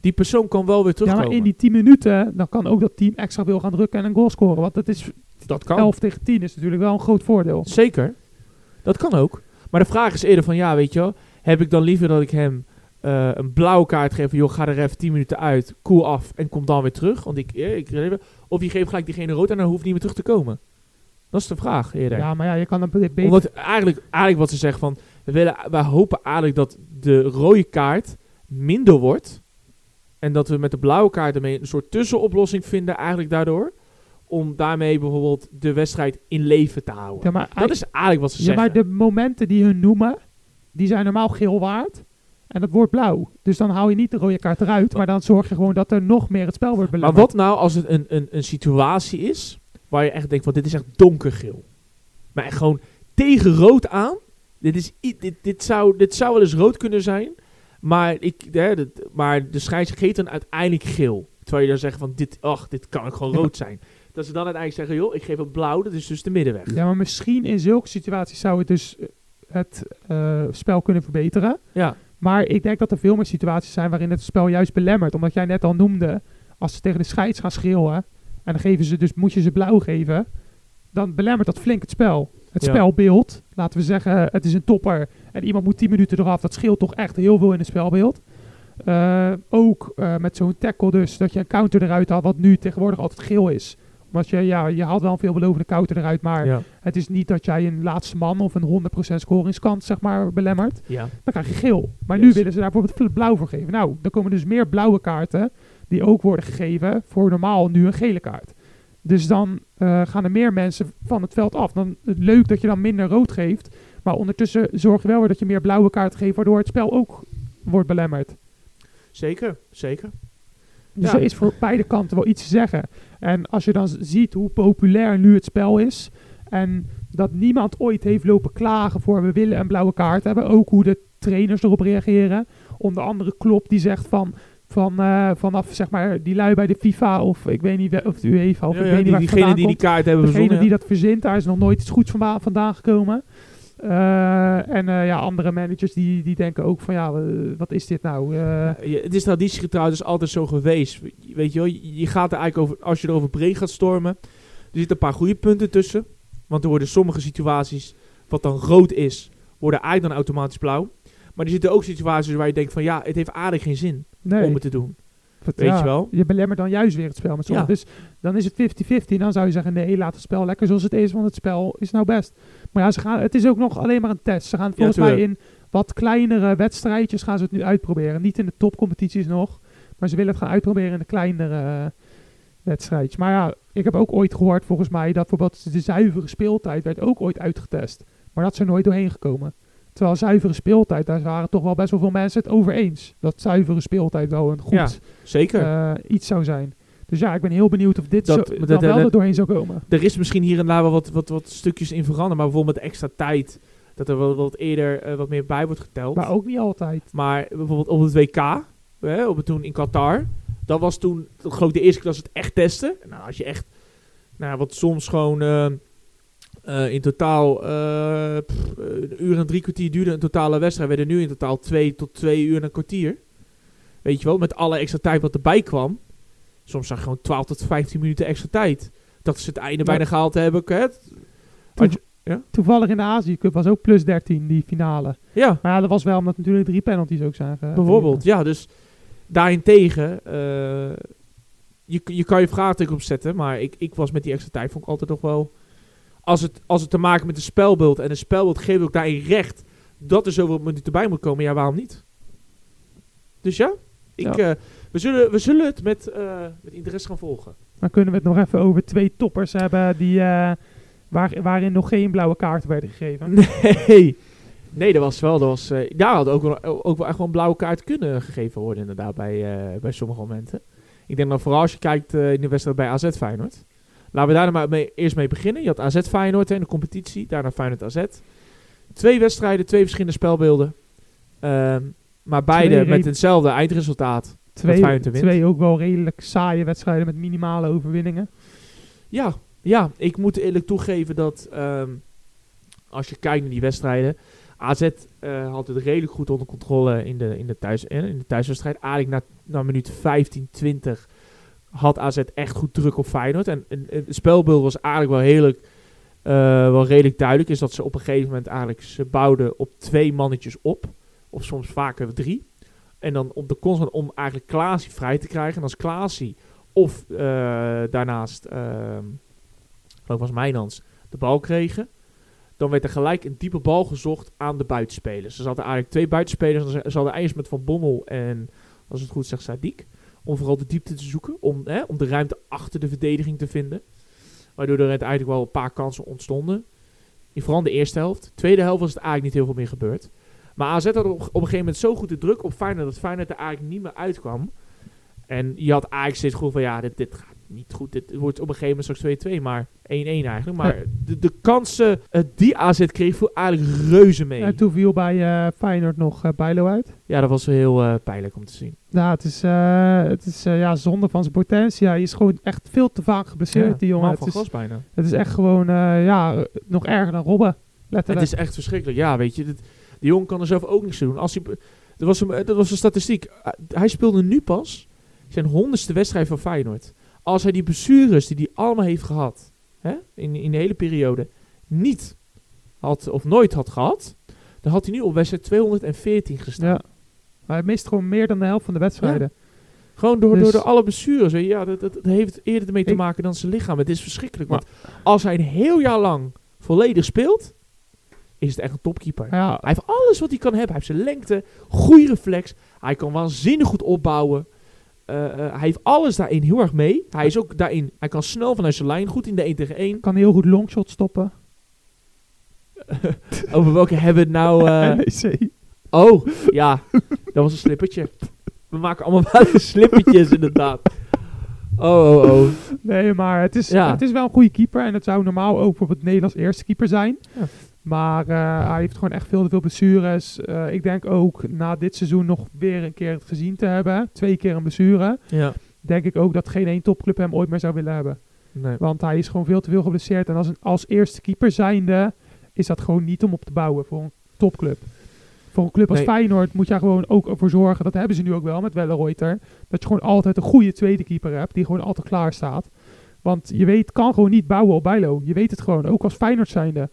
Die persoon kan wel weer Ja, terugkomen. maar in die 10 minuten, dan kan ook dat team extra veel gaan drukken en een goal scoren. Want het is dat kan. 11 tegen 10 is natuurlijk wel een groot voordeel. Zeker. Dat kan ook. Maar de vraag is eerder van, ja, weet je wel, heb ik dan liever dat ik hem eh, een blauwe kaart geef van, joh, ga er even 10 minuten uit, cool af en kom dan weer terug. Want ik, eh, ik of je geeft gelijk diegene rood en dan hoeft niet meer terug te komen. Dat is de vraag eerder. Ja, maar ja, je kan het beter... Omdat eigenlijk, eigenlijk wat ze zeggen van, we, willen, wij hopen eigenlijk dat de rode kaart minder wordt. En dat we met de blauwe kaart ermee een soort tussenoplossing vinden eigenlijk daardoor. Om daarmee bijvoorbeeld de wedstrijd in leven te houden. Ja, maar, Dat is eigenlijk wat ze ja, zeggen. maar de momenten die hun noemen, die zijn normaal geel waard. En dat wordt blauw. Dus dan hou je niet de rode kaart eruit. Maar dan zorg je gewoon dat er nog meer het spel wordt Maar belemmerd. wat nou als het een, een, een situatie is waar je echt denkt van dit is echt donkergeel. Maar echt gewoon tegen rood aan. Dit, is, dit, dit, zou, dit zou wel eens rood kunnen zijn. Maar, ik, hè, dit- maar de scheidsrechter geeft dan uiteindelijk geel. Terwijl je dan zegt van dit, ach, dit kan ook gewoon rood zijn. Dat ze dan uiteindelijk zeggen, joh, ik geef het blauw, dat is dus de middenweg. Ja, maar misschien in zulke situaties zou het dus eh, het eh, spel kunnen verbeteren. Ja, Maar ik denk dat er veel meer situaties zijn waarin het spel juist belemmert. Omdat jij net al noemde, als ze tegen de scheids gaan schreeuwen, en dan geven ze dus, moet je ze blauw geven, dan belemmert dat flink het spel. Het Ja. spelbeeld, laten we zeggen, het is een topper en iemand moet 10 minuten eraf, dat scheelt toch echt heel veel in het spelbeeld. Eh, ook eh, met zo'n tackle dus, dat je een counter eruit had, wat nu tegenwoordig altijd geel is. Omdat je, ja, je had wel een veelbelovende counter eruit, maar ja, het is niet dat jij een laatste man of een 100% scoringskans, zeg maar, belemmert ja. dan krijg je geel. Maar nu willen ze daar bijvoorbeeld blauw voor geven. Nou, dan komen dus meer blauwe kaarten die ook worden gegeven voor normaal nu een gele kaart. Dus dan eh, gaan er meer mensen van het veld af. Dan leuk dat je dan minder rood geeft, maar ondertussen zorg je wel weer dat je meer blauwe kaarten geeft, waardoor het spel ook wordt belemmerd. Zeker, zeker. Dus Ja. er is voor beide kanten wel iets te zeggen. En als je dan ziet hoe populair nu het spel is. En dat niemand ooit heeft lopen klagen voor we willen een blauwe kaart hebben. Ook hoe de trainers erop reageren. Onder andere Klopp die zegt van, van eh, vanaf zeg maar die lui bij de FIFA of ik weet niet of de UEFA of Ja, ik ja, weet niet die, waar diegene die die kaart hebben Degene verzonnen. die dat verzint, daar is nog nooit iets goeds van vandaan gekomen. Eh, en eh, ja, andere managers die, die denken ook van ja, eh, wat is dit nou? Ja, je- het is traditiegetrouw, is altijd zo geweest. Weet je wel, je gaat er eigenlijk over, als je erover breed gaat stormen, er zitten een paar goede punten tussen. Want er worden sommige situaties, wat dan rood is, worden eigenlijk dan automatisch blauw. Maar er zitten ook situaties waar je denkt van ja, het heeft aardig geen zin nee. om het te doen. Wat- Weet je wel? Je belemmert dan juist weer het spel met Ja. Dus dan is het 50-50. Dan zou je zeggen, nee, laat het spel lekker zoals het is, want het spel is nou best. Maar ja, ze gaan, het is ook nog alleen maar een test. Ze gaan volgens mij in wat kleinere wedstrijdjes gaan ze het nu uitproberen. Niet in de topcompetities nog, maar ze willen het gaan uitproberen in de kleinere eh, wedstrijdjes. Maar ja, ik heb ook ooit gehoord volgens mij dat bijvoorbeeld de zuivere speeltijd werd ook ooit uitgetest. Maar dat is er nooit doorheen gekomen. Terwijl zuivere speeltijd, daar waren toch wel best wel veel mensen het over eens. Dat zuivere speeltijd wel een goed Ja, Zeker. eh, iets zou zijn. Dus ja, ik ben heel benieuwd of dit Dat- zo, dat- wel er doorheen zou komen. er is misschien hier en daar wel wat, wat, wat stukjes in veranderd, maar bijvoorbeeld met extra tijd, dat er wel wat eerder eh, wat meer bij wordt geteld. Maar ook niet altijd. Maar bijvoorbeeld op het WK, hè, op het toen in Qatar, dat was toen, dat geloof ik, de eerste keer dat ze het echt testen. Nou, als je echt, nou, wat soms gewoon eh, eh, in totaal pff, een uur en drie kwartier duurde een totale wedstrijd, werden nu in totaal twee tot twee uur en een kwartier. Weet je wel, met alle extra tijd wat erbij kwam. Soms zag je gewoon 12 tot 15 minuten extra tijd. Dat ze het einde Ja. bijna gehaald hebben. Had je- Toevallig in de Azië Cup was ook plus 13 die finale. ja, Maar ja, dat was wel omdat natuurlijk drie penalties ook zijn. ge- Bijvoorbeeld, ja. Dus daarentegen, eh je, je kan je vraagteken opzetten, maar ik, ik was met die extra tijd, vond ik altijd nog wel... Als het, als het te maken met een spelbeeld en een spelbeeld geeft ook daarin recht dat er zoveel minuten bij moet komen, ja, waarom niet? Dus ja, ik, Ja. eh, we, zullen, we zullen het met, eh, met interesse gaan volgen. Dan kunnen we het nog even over twee toppers hebben die, eh, waar, waarin nog geen blauwe kaarten werden gegeven. (laughs) Nee, nee, dat was wel, dat was, eh daar had ook wel, ook wel echt wel een blauwe kaart kunnen gegeven worden inderdaad bij, bij sommige momenten. Ik denk dat vooral als je kijkt in de wedstrijd bij AZ Feyenoord. Laten we daar dan maar mee, eerst mee beginnen. Je had AZ Feyenoord hè, in de competitie, daarna Feyenoord AZ. Twee wedstrijden, twee verschillende spelbeelden. Ehm, maar beide met hetzelfde eindresultaat. Twee, twee ook wel redelijk saaie wedstrijden met minimale overwinningen. Ja, ja, ik moet eerlijk toegeven dat ehm, als je kijkt naar die wedstrijden, AZ eh, had het redelijk goed onder controle in de, in de, thuis, eh, in de thuiswedstrijd. Eigenlijk na, na minuut 15, 20 had AZ echt goed druk op Feyenoord. En, en, en het spelbeeld was eigenlijk wel, heerlijk, eh, wel redelijk duidelijk. Is dat ze op een gegeven moment eigenlijk ze bouwden op twee mannetjes op. Of soms vaker drie. En dan op de constant om eigenlijk Klaasie vrij te krijgen. En als Klaasie of eh, daarnaast, uh, geloof was Mijnans, de bal kregen. Dan werd er gelijk een diepe bal gezocht aan de buitenspelers. Ze hadden eigenlijk twee buitenspelers. Ze hadden eigenlijk met Van Bommel en, als het goed zegt, Sadiq. Om vooral de diepte te zoeken. Om, hè, om de ruimte achter de verdediging te vinden. Waardoor er uiteindelijk wel een paar kansen ontstonden. In vooral de eerste helft. Tweede helft was het eigenlijk niet heel veel meer gebeurd. Maar AZ had op, op een gegeven moment zo goed de druk op Feyenoord... dat Feyenoord er eigenlijk niet meer uitkwam. En je had eigenlijk steeds gevoel van... ja, dit, dit gaat niet goed. Dit wordt op een gegeven moment straks 2-2, maar 1-1 eigenlijk. Maar de, de kansen uh, die AZ kreeg, viel eigenlijk reuze mee. En toen viel bij uh, Feyenoord nog uh, Bijlo uit. Ja, dat was heel pijnlijk om te zien. Nou, het is, het is ja, zonde van zijn potentie. Hij is gewoon echt veel te vaak geblesseerd, ja, die jongen. Het is, bijna. Het is echt gewoon, ja, nog erger dan Robben. Letterlijk. Het is echt verschrikkelijk. Ja, weet je, dit, die jongen kan er zelf ook niks doen. Als hij, dat, was een, dat was een statistiek. hij speelde nu pas zijn honderdste wedstrijd van Feyenoord als hij die blessures die hij allemaal heeft gehad, hè, in, in de hele periode, niet had of nooit had gehad, dan had hij nu op wedstrijd 214 gestaan. Ja. Maar hij mist gewoon meer dan de helft van de wedstrijden. Gewoon door, dus door de alle blessures. Ja, dat, dat, dat, heeft eerder ermee te maken dan zijn lichaam. Het is verschrikkelijk. Want als hij een heel jaar lang volledig speelt, is het echt een topkeeper. Ja. Hij heeft alles wat hij kan hebben. Hij heeft zijn lengte, goede reflex. Hij kan waanzinnig goed opbouwen. Uh, uh, hij heeft alles daarin heel erg mee. Hij is ook daarin, hij kan snel vanuit zijn lijn, goed in de 1 tegen 1. Kan heel goed longshot stoppen. (laughs) Over welke hebben we het nou? (laughs) Uh... NEC. Oh, ja, dat was een slippertje. We maken allemaal wel slippertjes inderdaad. Oh, oh, oh. Nee, maar het is, ja. het is wel een goede keeper. En het zou normaal ook voor het Nederlands eerste keeper zijn. Ja. Maar uh, hij heeft gewoon echt veel te veel blessures. Uh, ik denk ook na dit seizoen nog weer een keer het gezien te hebben. Twee keer een blessure. Ja. Denk ik ook dat geen één topclub hem ooit meer zou willen hebben. Nee. Want hij is gewoon veel te veel geblesseerd. En als, een, als eerste keeper zijnde is dat gewoon niet om op te bouwen voor een topclub. Voor een club als nee. Feyenoord moet je gewoon ook ervoor zorgen. Dat hebben ze nu ook wel met Welleroyter. Dat je gewoon altijd een goede tweede keeper hebt. Die gewoon altijd klaar staat. Want je weet, kan gewoon niet bouwen op Bijlo. Je weet het gewoon. Ook als Feyenoord zijnde.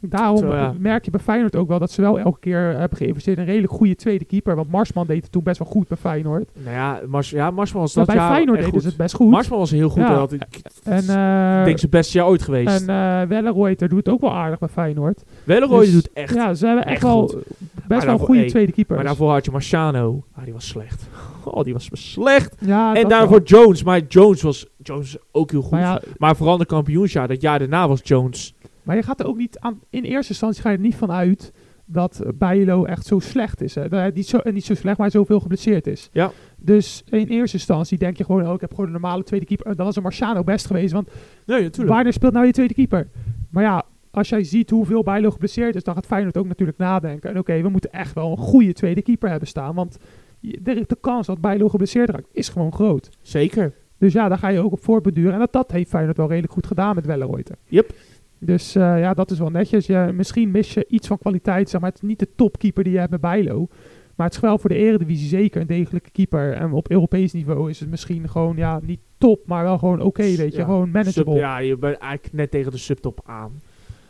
Daarom Zo, ja. merk je bij Feyenoord ook wel dat ze wel elke keer hebben geïnvesteerd in een redelijk goede tweede keeper. Want Marsman deed het toen best wel goed bij Feyenoord. Nou ja, Mars, ja Marsman was dat bij jaar Feyenoord ze het best goed. Marsman was heel goed. Ja. Dat, ik, en, uh, denk zijn beste jaar ooit geweest. En uh, Welleroyter doet het ook wel aardig bij Feyenoord. Welleroyter dus, doet echt Ja, ze hebben echt, echt wel goed. best wel goede hey, tweede keepers. Maar daarvoor had je Marciano. Ah, die was slecht. (laughs) Oh, die was slecht. ja, en daarvoor Jones. Maar Jones was Jones ook heel goed. Maar, Maar, vooral de kampioensjaar, dat jaar daarna was Jones. Maar je gaat er ook niet aan... In eerste instantie ga je er niet van uit dat Bijlo echt zo slecht is. Hè. Dat hij niet zo, en niet zo slecht, maar zoveel geblesseerd is. Ja. Dus in eerste instantie denk je gewoon... Oh, ik heb gewoon een normale tweede keeper. Dan was een Marciano best geweest. Want Nee, natuurlijk. Speelt nou je tweede keeper? Maar ja, als jij ziet hoeveel Bijlo geblesseerd is, dan gaat Feyenoord ook natuurlijk nadenken. En oké, we moeten echt wel een goede tweede keeper hebben staan. Want de, de kans dat Bijlo geblesseerd raakt is gewoon groot. Zeker. Dus ja, daar ga je ook op voortbeduren. En dat, dat heeft Feyenoord wel redelijk goed gedaan met Welleroyter. Yep. Dus eh, ja, dat is wel netjes. Je, misschien mis je iets van kwaliteit. Zeg maar, het is niet de topkeeper die je hebt met Bijlo. Maar het is wel voor de eredivisie zeker een degelijke keeper. En op Europees niveau is het misschien gewoon, ja, niet top, maar wel gewoon oké, weet je. Ja. Gewoon manageable. Sub- ja, je bent eigenlijk net tegen de subtop aan.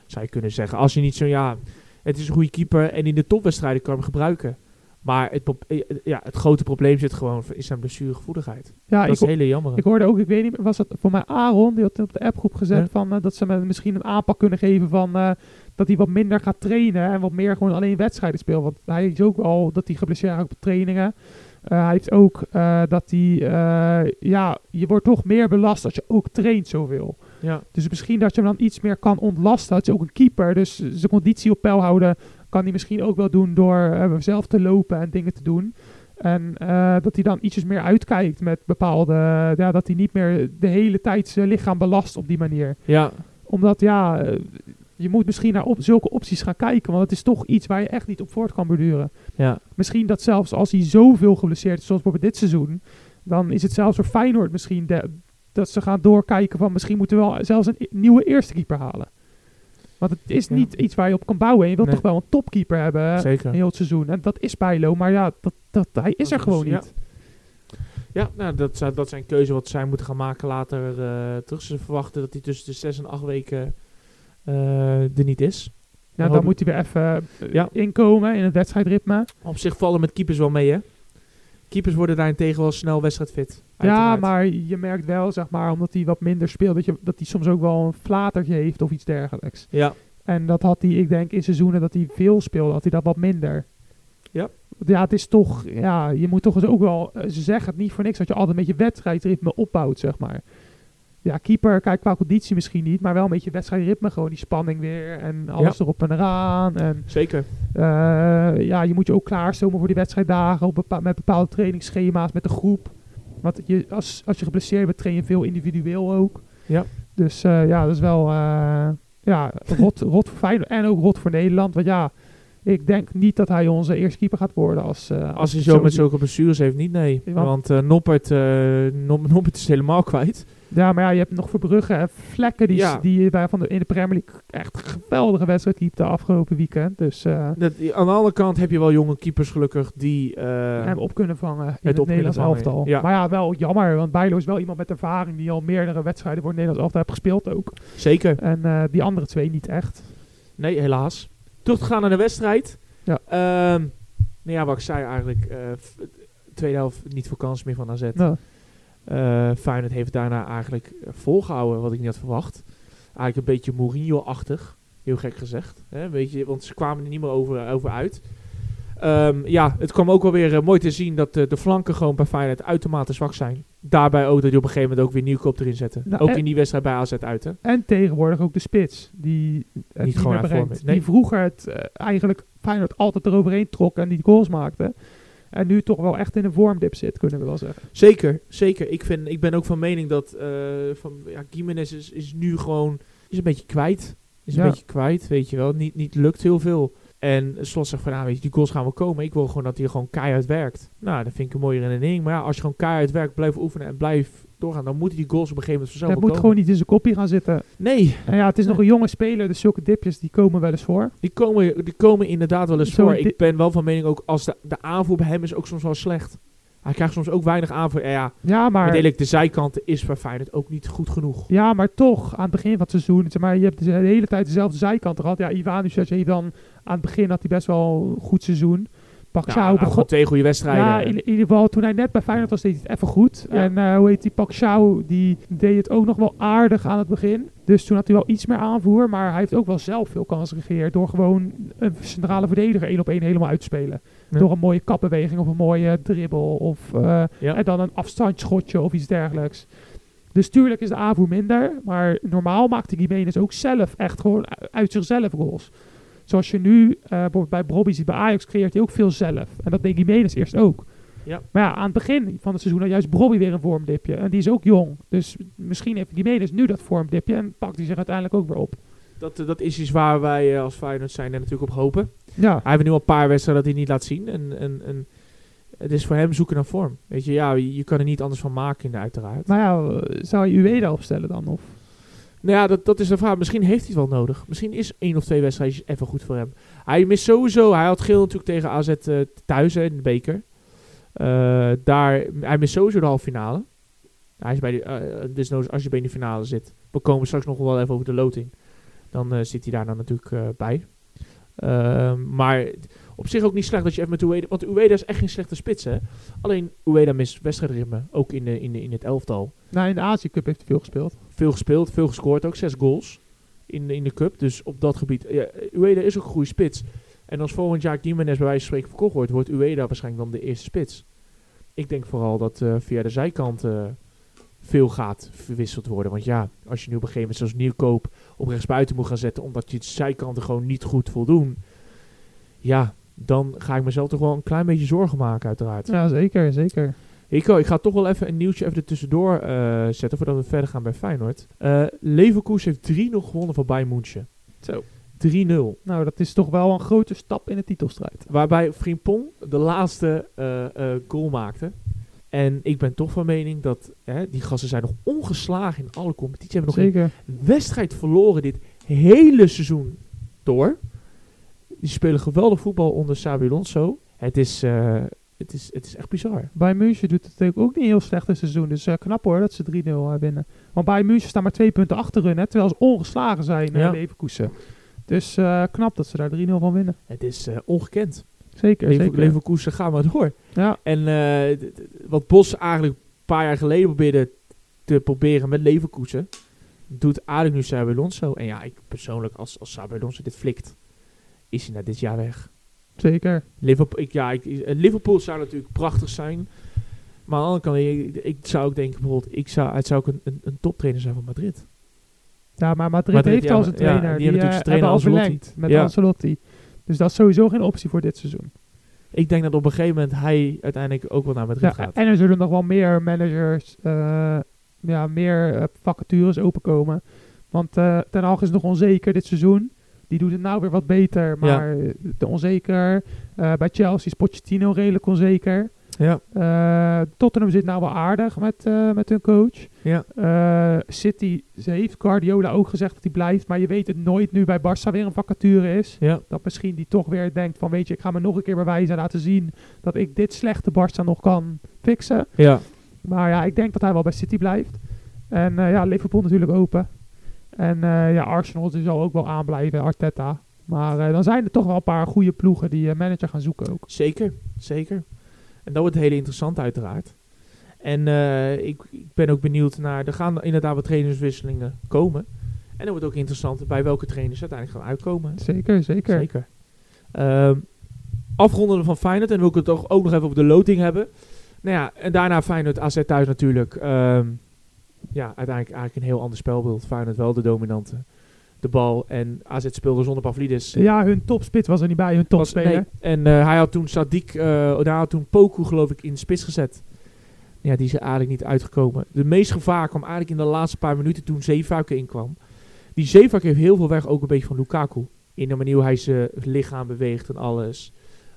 Zou je kunnen zeggen. Als je niet zo, ja, het is een goede keeper en in de topwedstrijden kan je hem gebruiken. Maar het, eh, eh, ja, het grote probleem zit gewoon in zijn blessuregevoeligheid. Ja, dat ik, is hele jammer. Ik hoorde ook, ik weet niet, meer, was dat voor mij Aaron, die had op de appgroep gezet Ja. van eh, dat ze me misschien een aanpak kunnen geven van dat hij wat minder gaat trainen en wat meer gewoon alleen wedstrijden speelt. Want hij is ook al dat hij geblesseerd raakt op trainingen. Hij heeft ook dat hij, ja, je wordt toch meer belast als je ook traint zoveel. Ja. Dus misschien dat je hem dan iets meer kan ontlasten. Dat je ook een keeper, dus zijn conditie op peil houden, kan hij misschien ook wel doen door eh, zelf te lopen en dingen te doen. En eh, dat hij dan ietsjes meer uitkijkt met bepaalde, ja, dat hij niet meer de hele tijd zijn lichaam belast op die manier. ja, Omdat ja, eh, je moet misschien naar op, zulke opties gaan kijken, want het is toch iets waar je echt niet op voort kan borduren. ja. Misschien dat zelfs als hij zoveel geblesseerd is, zoals bijvoorbeeld dit seizoen, dan is het zelfs voor Feyenoord misschien de- dat ze gaan doorkijken van misschien moeten we wel zelfs een nieuwe eerste keeper halen. Want het is Ja. niet iets waar je op kan bouwen. En je wilt Nee. toch wel een topkeeper hebben Zeker. in heel het seizoen. En dat is Bijlo, maar ja, dat, dat, hij is er Dat gewoon is- niet. Ja, nou, dat, dat zijn keuze wat zij moeten gaan maken later eh, terug. Ze verwachten dat hij tussen de zes en acht weken eh, er niet is. Ja, Dan moet hij weer even eh, Ja. inkomen in het wedstrijdritme. Op zich vallen met keepers wel mee, hè? Keepers worden daarentegen wel snel wedstrijdfit. Ja, maar je merkt wel, zeg maar, omdat hij wat minder speelt, dat, je, dat hij soms ook wel een flatertje heeft of iets dergelijks. Ja, En dat had hij, ik denk, in seizoenen dat hij veel speelde, had hij dat wat minder. Ja. Ja, het is toch, ja, je moet toch eens ook wel, eh, ze zeggen het niet voor niks, dat je altijd met je wedstrijdritme opbouwt, zeg maar. Ja, keeper, kijk, qua conditie misschien niet, maar wel een beetje wedstrijdritme, gewoon die spanning weer en alles erop en eraan. En zeker. eh, ja, je moet je ook klaarstomen voor die wedstrijddagen op bepa- met bepaalde trainingsschema's met de groep. Want je, als, als je geblesseerd bent, train je veel individueel ook. Ja. Dus eh, ja, dat is wel eh, ja, rot, (laughs) rot voor Feyenoord en ook rot voor Nederland. Want ja, ik denk niet dat hij onze eerste keeper gaat worden als, Als hij zo met zulke blessures heeft, niet, nee. Want eh Noppert, Nop- (laughs) Noppert is helemaal kwijt. Ja, maar ja, je hebt nog Verbrugge en Vlekken die, Ja. die bij van de, in de Premier League echt een geweldige wedstrijd liep de afgelopen weekend. Dus eh Dat, aan de andere kant heb je wel jonge keepers gelukkig die... eh, hem op kunnen vangen in het Nederlands elftal. ja. Maar ja, wel jammer, want Bijlo is wel iemand met ervaring die al meerdere wedstrijden voor het Nederlands elftal heeft gespeeld ook. Zeker. En eh, die andere twee niet echt. Nee, helaas. Terug te gaan naar de wedstrijd. Ja. Ehm, nou ja, wat ik zei eigenlijk. tweede helft niet voor kans meer van AZ. Eh Feyenoord heeft daarna eigenlijk eh, volgehouden wat ik niet had verwacht. Eigenlijk een beetje Mourinho-achtig. Heel gek gezegd. Hè? Weet je, want ze kwamen er niet meer over, over uit. Ehm, ja, het kwam ook wel weer eh, mooi te zien dat de, de flanken gewoon bij Feyenoord uitermate zwak zijn. Daarbij ook dat je op een gegeven moment ook weer Nieuwkoop erin zetten. Nou, ook in die wedstrijd bij AZ uit, hè? en tegenwoordig ook de spits, die het niet, gewoon brengt. Nee. Die vroeger het eh, eigenlijk Feyenoord altijd eroverheen trok en die goals maakte. En nu toch wel echt in een vormdip zit, kunnen we wel zeggen. Zeker, zeker. Ik, vind, ik ben ook van mening dat eh van, ja, Gimenez is, is nu gewoon is een beetje kwijt. Is een beetje kwijt, weet je wel. Niet, niet lukt heel veel. En Slot zegt van, nou, weet je, die goals gaan wel komen. Ik wil gewoon dat hij gewoon keihard werkt. Nou, dat vind ik een mooie redenering. Maar ja, als je gewoon keihard werkt, blijft oefenen en blijft doorgaan, dan moeten die goals op een gegeven moment vanzelf wel moet komen. gewoon niet in zijn kopje gaan zitten. Nee, En ja, het is nog een jonge speler, dus zulke dipjes die komen wel eens voor. die komen, die komen inderdaad wel eens Zo, voor. Ik ben wel van mening ook, als de, de aanvoer bij hem is ook soms wel slecht. Hij krijgt soms ook weinig aanvoer. Ja, ja Ja, maar de zijkanten is bij Feyenoord ook niet goed genoeg. ja, maar toch, aan het begin van het seizoen, zeg maar, je hebt de hele tijd dezelfde zijkant gehad. Ja, Ivanovic heeft dan, aan het begin had hij best wel een goed seizoen. Paxao nou, begon, twee goede wedstrijden. Ja, in, in ieder geval toen hij net bij Feyenoord was, deed hij het even goed. Ja. En eh, hoe heet die, Paxiao, die deed het ook nog wel aardig aan het begin. Dus toen had hij wel iets meer aanvoer, maar hij heeft ook wel zelf veel kansen gecreëerd door gewoon een centrale verdediger één op één helemaal uit te spelen. Ja. Door een mooie kapbeweging of een mooie dribbel of eh, Ja. en dan een afstandsschotje of iets dergelijks. Dus tuurlijk is de aanvoer minder, maar normaal maakte Gimenez ook zelf echt gewoon uit zichzelf goals. Zoals je nu eh, bijvoorbeeld bij Bobby ziet, bij Ajax creëert hij ook veel zelf. En dat deed Gimenez eerst ook. Ja. Maar ja, aan het begin van het seizoen had juist Bobby weer een vormdipje. En die is ook jong. Dus misschien heeft Gimenez nu dat vormdipje en pakt hij zich uiteindelijk ook weer op. Dat, eh, dat is iets waar wij eh, als Feyenoord zijn er natuurlijk op hopen. Ja, Hij heeft nu al een paar wedstrijden dat hij niet laat zien. En, en, en het is voor hem zoeken naar vorm. Weet je, ja, je, je kan er niet anders van maken, uiteraard. maar ja, zou je Ueda opstellen dan? Of? Nou ja, dat, dat is de vraag. Misschien heeft hij het wel nodig. Misschien is één of twee wedstrijdjes even goed voor hem. Hij mist sowieso... Hij had geel natuurlijk tegen AZ eh, thuis in de beker. Eh, daar, hij mist sowieso de halve finale. Hij is bij de, dus nou, als je bij de finale zit. We komen straks nog wel even over de loting. Dan zit hij daar dan natuurlijk bij. Ehm, maar op zich ook niet slecht dat je even met Ueda... Want Ueda is echt geen slechte spits, hè. Alleen Ueda mist wedstrijdritme. Ook in, de, in, de, in het elftal Nou, in de Azië Cup heeft hij veel gespeeld. veel gespeeld, veel gescoord ook. Zes goals in, in de cup. Dus op dat gebied. Ja, Ueda is ook een goede spits. En als volgend jaar Gimenez bij wijze van spreken verkocht wordt, wordt Ueda waarschijnlijk dan de eerste spits. Ik denk vooral dat eh, via de zijkant eh, veel gaat verwisseld worden. Want ja, als je nu op een gegeven moment zoals Nieuwkoop op rechtsbuiten moet gaan zetten, omdat je de zijkanten gewoon niet goed voldoen. Ja, dan ga ik mezelf toch wel een klein beetje zorgen maken uiteraard. Ja, zeker, zeker. Ik, ik ga toch wel even een nieuwtje even er tussendoor eh, zetten voordat we verder gaan bij Feyenoord. Eh Leverkusen heeft 3-0 gewonnen van Bayern München. Zo. 3-0. Nou, dat is toch wel een grote stap in de titelstrijd. Waarbij Frimpong de laatste eh, goal maakte. En ik ben toch van mening dat hè, die gasten zijn nog ongeslagen in alle competities. Hebben nog Zeker. een wedstrijd verloren dit hele seizoen door. Die spelen geweldig voetbal onder Xabi Alonso. Het is, eh, het is, het is echt bizar. Bayern München doet het natuurlijk ook niet heel slecht dit seizoen. Dus eh, knap hoor dat ze 3-0 eh, winnen. Want Bayern München staan maar twee punten achter hun. Hè, terwijl ze ongeslagen zijn in Ja. Leverkusen. Dus knap dat ze daar 3-0 van winnen. Het is ongekend. Zeker, Lever, zeker. Leverkusen, ga maar door. Ja, En wat Bos eigenlijk een paar jaar geleden probeerde te proberen met Leverkusen, doet eigenlijk nu Xabi Alonso. En ja, ik persoonlijk, als, als Xabi Alonso dit flikt, is hij na dit jaar weg. zeker. Liverpool, ik, ja, ik, eh, Liverpool zou natuurlijk prachtig zijn. Maar aan de andere kant, ik, ik zou ook denken, bijvoorbeeld, ik zou, het zou ook een, een, een toptrainer zijn van Madrid. Ja, maar Madrid, Madrid, heeft ja, al zijn ja, trainer. die hebben natuurlijk eh, zijn trainer al verlengd met Ja. Ancelotti. Dus dat is sowieso geen optie voor dit seizoen. Ik denk dat op een gegeven moment hij uiteindelijk ook wel naar Madrid Ja, gaat. en er zullen nog wel meer managers, eh, ja, meer vacatures openkomen. Want Ten Hag is nog onzeker dit seizoen. Die doet het nou weer wat beter, maar eh, te onzeker. Eh, bij Chelsea is Pochettino redelijk onzeker. Ja, Eh, Tottenham zit nou wel aardig met, eh, met hun coach. ja. City, ze heeft Guardiola ook gezegd dat hij blijft. Maar je weet het nooit nu bij Barça weer een vacature is. ja. Dat misschien die toch weer denkt van weet je, ik ga me nog een keer bewijzen en laten zien dat ik dit slechte Barça nog kan fixen. ja. Maar ja, ik denk dat hij wel bij City blijft. En ja, Liverpool natuurlijk open. En eh, ja, Arsenal die zal ook wel aanblijven, Arteta. Maar eh, dan zijn er toch wel een paar goede ploegen die eh, manager gaan zoeken ook. Zeker, zeker. En dat wordt heel interessant uiteraard. En ik, ik ben ook benieuwd naar, er gaan inderdaad wat trainerswisselingen komen. En dan wordt ook interessant bij welke trainers uiteindelijk gaan uitkomen. Zeker, zeker. Zeker. Ehm afronden van Feyenoord. En wil ik het toch ook nog even over de loting hebben. Nou ja, en daarna Feyenoord AZ thuis natuurlijk. Ehm, ja, uiteindelijk eigenlijk een heel ander spelbeeld. Feyenoord wel de dominante. De bal. En AZ speelde zonder Pavlidis. Ja, hun topspits was er niet bij, hun topspeler. nee. En eh, hij had toen Sadik, eh hij had toen Poku geloof ik in spits gezet. Ja, die is er eigenlijk niet uitgekomen. De meest gevaar kwam eigenlijk in de laatste paar minuten toen Zeefuik inkwam. Die Zeefuik heeft heel veel weg ook een beetje van Lukaku. In de manier hoe hij zijn lichaam beweegt en alles.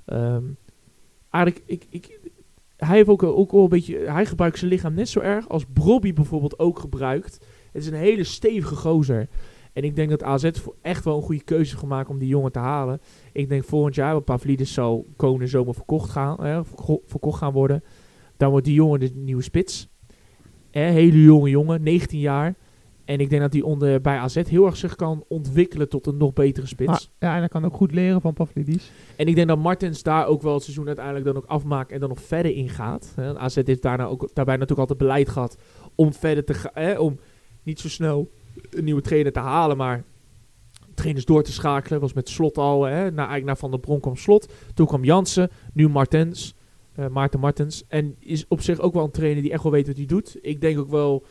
Ehm, eigenlijk, ik, ik, hij heeft ook, ook een beetje, hij gebruikt zijn lichaam net zo erg als Brobby bijvoorbeeld ook gebruikt. Het is een hele stevige gozer. En ik denk dat AZ echt wel een goede keuze heeft gemaakt om die jongen te halen. Ik denk volgend jaar, want Pavlidis zal komende zomer verkocht gaan, verkocht gaan worden. Dan wordt die jongen de nieuwe spits. Hele jonge jongen, 19 jaar. En ik denk dat hij onder, bij AZ heel erg zich kan ontwikkelen tot een nog betere spits. Maar, ja, en hij kan ook goed leren van Pavlidis. En ik denk dat Martens daar ook wel het seizoen uiteindelijk dan ook afmaakt en dan nog verder ingaat. Hè, AZ heeft daarna ook, daarbij natuurlijk altijd beleid gehad om verder te gaan, om niet zo snel een nieuwe trainer te halen, maar trainers door te schakelen. Was met Slot al, hè, na, eigenlijk naar Van der Bron kwam Slot, toen kwam Jansen, nu Martens, eh, Maarten Martens. En is op zich ook wel een trainer die echt wel weet wat hij doet. Ik denk ook wel,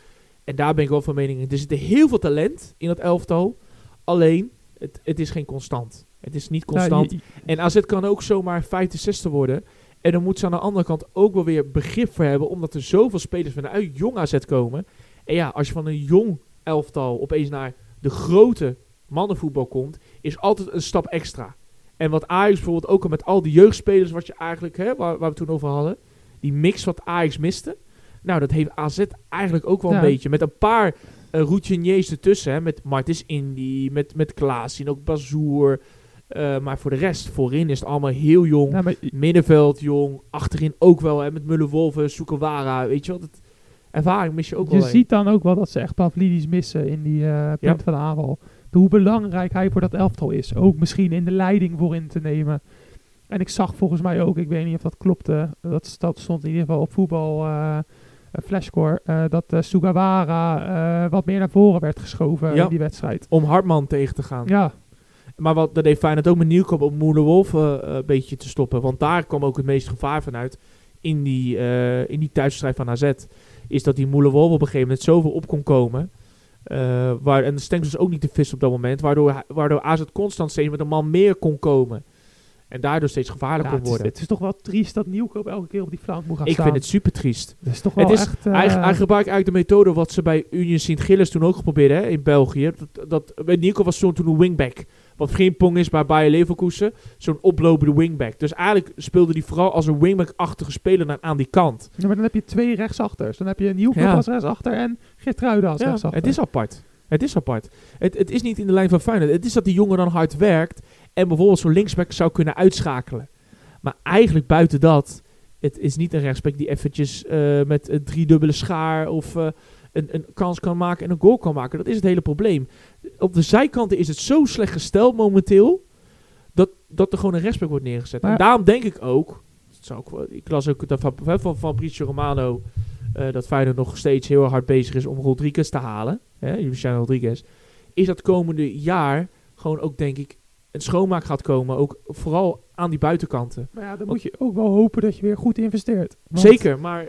en daar ben ik wel van mening, er zit heel veel talent in dat elftal. Alleen, het, het is geen constant. Het is niet constant. Ja, je- En AZ kan ook zomaar 65 worden. En dan moet ze aan de andere kant ook wel weer begrip voor hebben. Omdat er zoveel spelers vanuit jong AZ komen. En ja, als je van een jong elftal opeens naar de grote mannenvoetbal komt. Is altijd een stap extra. En wat Ajax bijvoorbeeld ook al met al die jeugdspelers. Wat je eigenlijk, hè, waar, waar we toen over hadden. Die mix wat Ajax miste. Nou, dat heeft AZ eigenlijk ook wel een beetje. Met een paar eh routiniers ertussen. Hè, met Martins Indy, met, met Klaas en ook Bazoer. Eh, maar voor de rest, voorin is het allemaal heel jong. nou, maar Middenveld jong. Achterin ook wel. Hè, met Mullenwolven, Soekawara. Weet je wat? Het, ervaring mis je ook je wel. ziet dan ook wel dat ze echt Pavlidis missen in die eh punt Ja. van de aanval. Hoe belangrijk hij voor dat elftal is. Ook misschien in de leiding voor in te nemen. En ik zag volgens mij ook, ik weet niet of dat klopte. Dat, dat stond in ieder geval op voetbal flashscore. eh, dat eh, Sugawara eh, wat meer naar voren werd geschoven Ja. in die wedstrijd. Om Hartman tegen te gaan. Ja, Maar wat, dat deed Feyenoord ook met Nieuwkoop op Moelenwolven eh een beetje te stoppen. Want daar kwam ook het meeste gevaar vanuit. In die, eh in die thuisstrijd van AZ. Is dat die Moelenwolven op een gegeven moment zoveel op kon komen. eh, waar, en de Stenks was ook niet te vis op dat moment. Waardoor, waardoor AZ constant steeds met een man meer kon komen. En daardoor steeds gevaarlijk ja kon het, is, worden. het is toch wel triest dat Nieuwkoop elke keer op die flank moet gaan Ik staan. vind het super triest. Dat is toch wel Het is- echt... eh, Hij, hij gebruikt eigenlijk de methode wat ze bij Union Sint-Gilles toen ook geprobeerd hebben in België. Dat, dat, bij Nico was toen een wingback. Wat Frimpong is bij Bayer Leverkusen. Zo'n oplopende wingback. Dus eigenlijk speelde hij vooral als een wingback-achtige speler naar, aan die kant. Ja, maar dan heb je twee rechtsachters. Dan heb je Nieuwkoop Ja. als rechtsachter en Geertruiden als rechtsachter. het is apart. Het is apart. Het, het is niet in de lijn van Feyenoord. Het is dat die jongen dan hard werkt en bijvoorbeeld zo'n linksback zou kunnen uitschakelen. Maar eigenlijk buiten dat, het is niet een rechtsback die eventjes eh, met een driedubbele schaar of eh, een, een kans kan maken en een goal kan maken. Dat is het hele probleem. Op de zijkanten is het zo slecht gesteld momenteel, dat, dat er gewoon een rechtsback wordt neergezet. Maar- en daarom denk ik ook, zou ik, ik las ook dat van, van, van Fabrizio Romano, eh, dat Feyenoord nog steeds heel hard bezig is om Rodriguez te halen. Hè, Luciano Rodriguez. Is dat komende jaar gewoon ook, denk ik, een schoonmaak gaat komen. Ook vooral aan die buitenkanten. Maar ja, dan moet je ook wel hopen dat je weer goed investeert. Want- Zeker, maar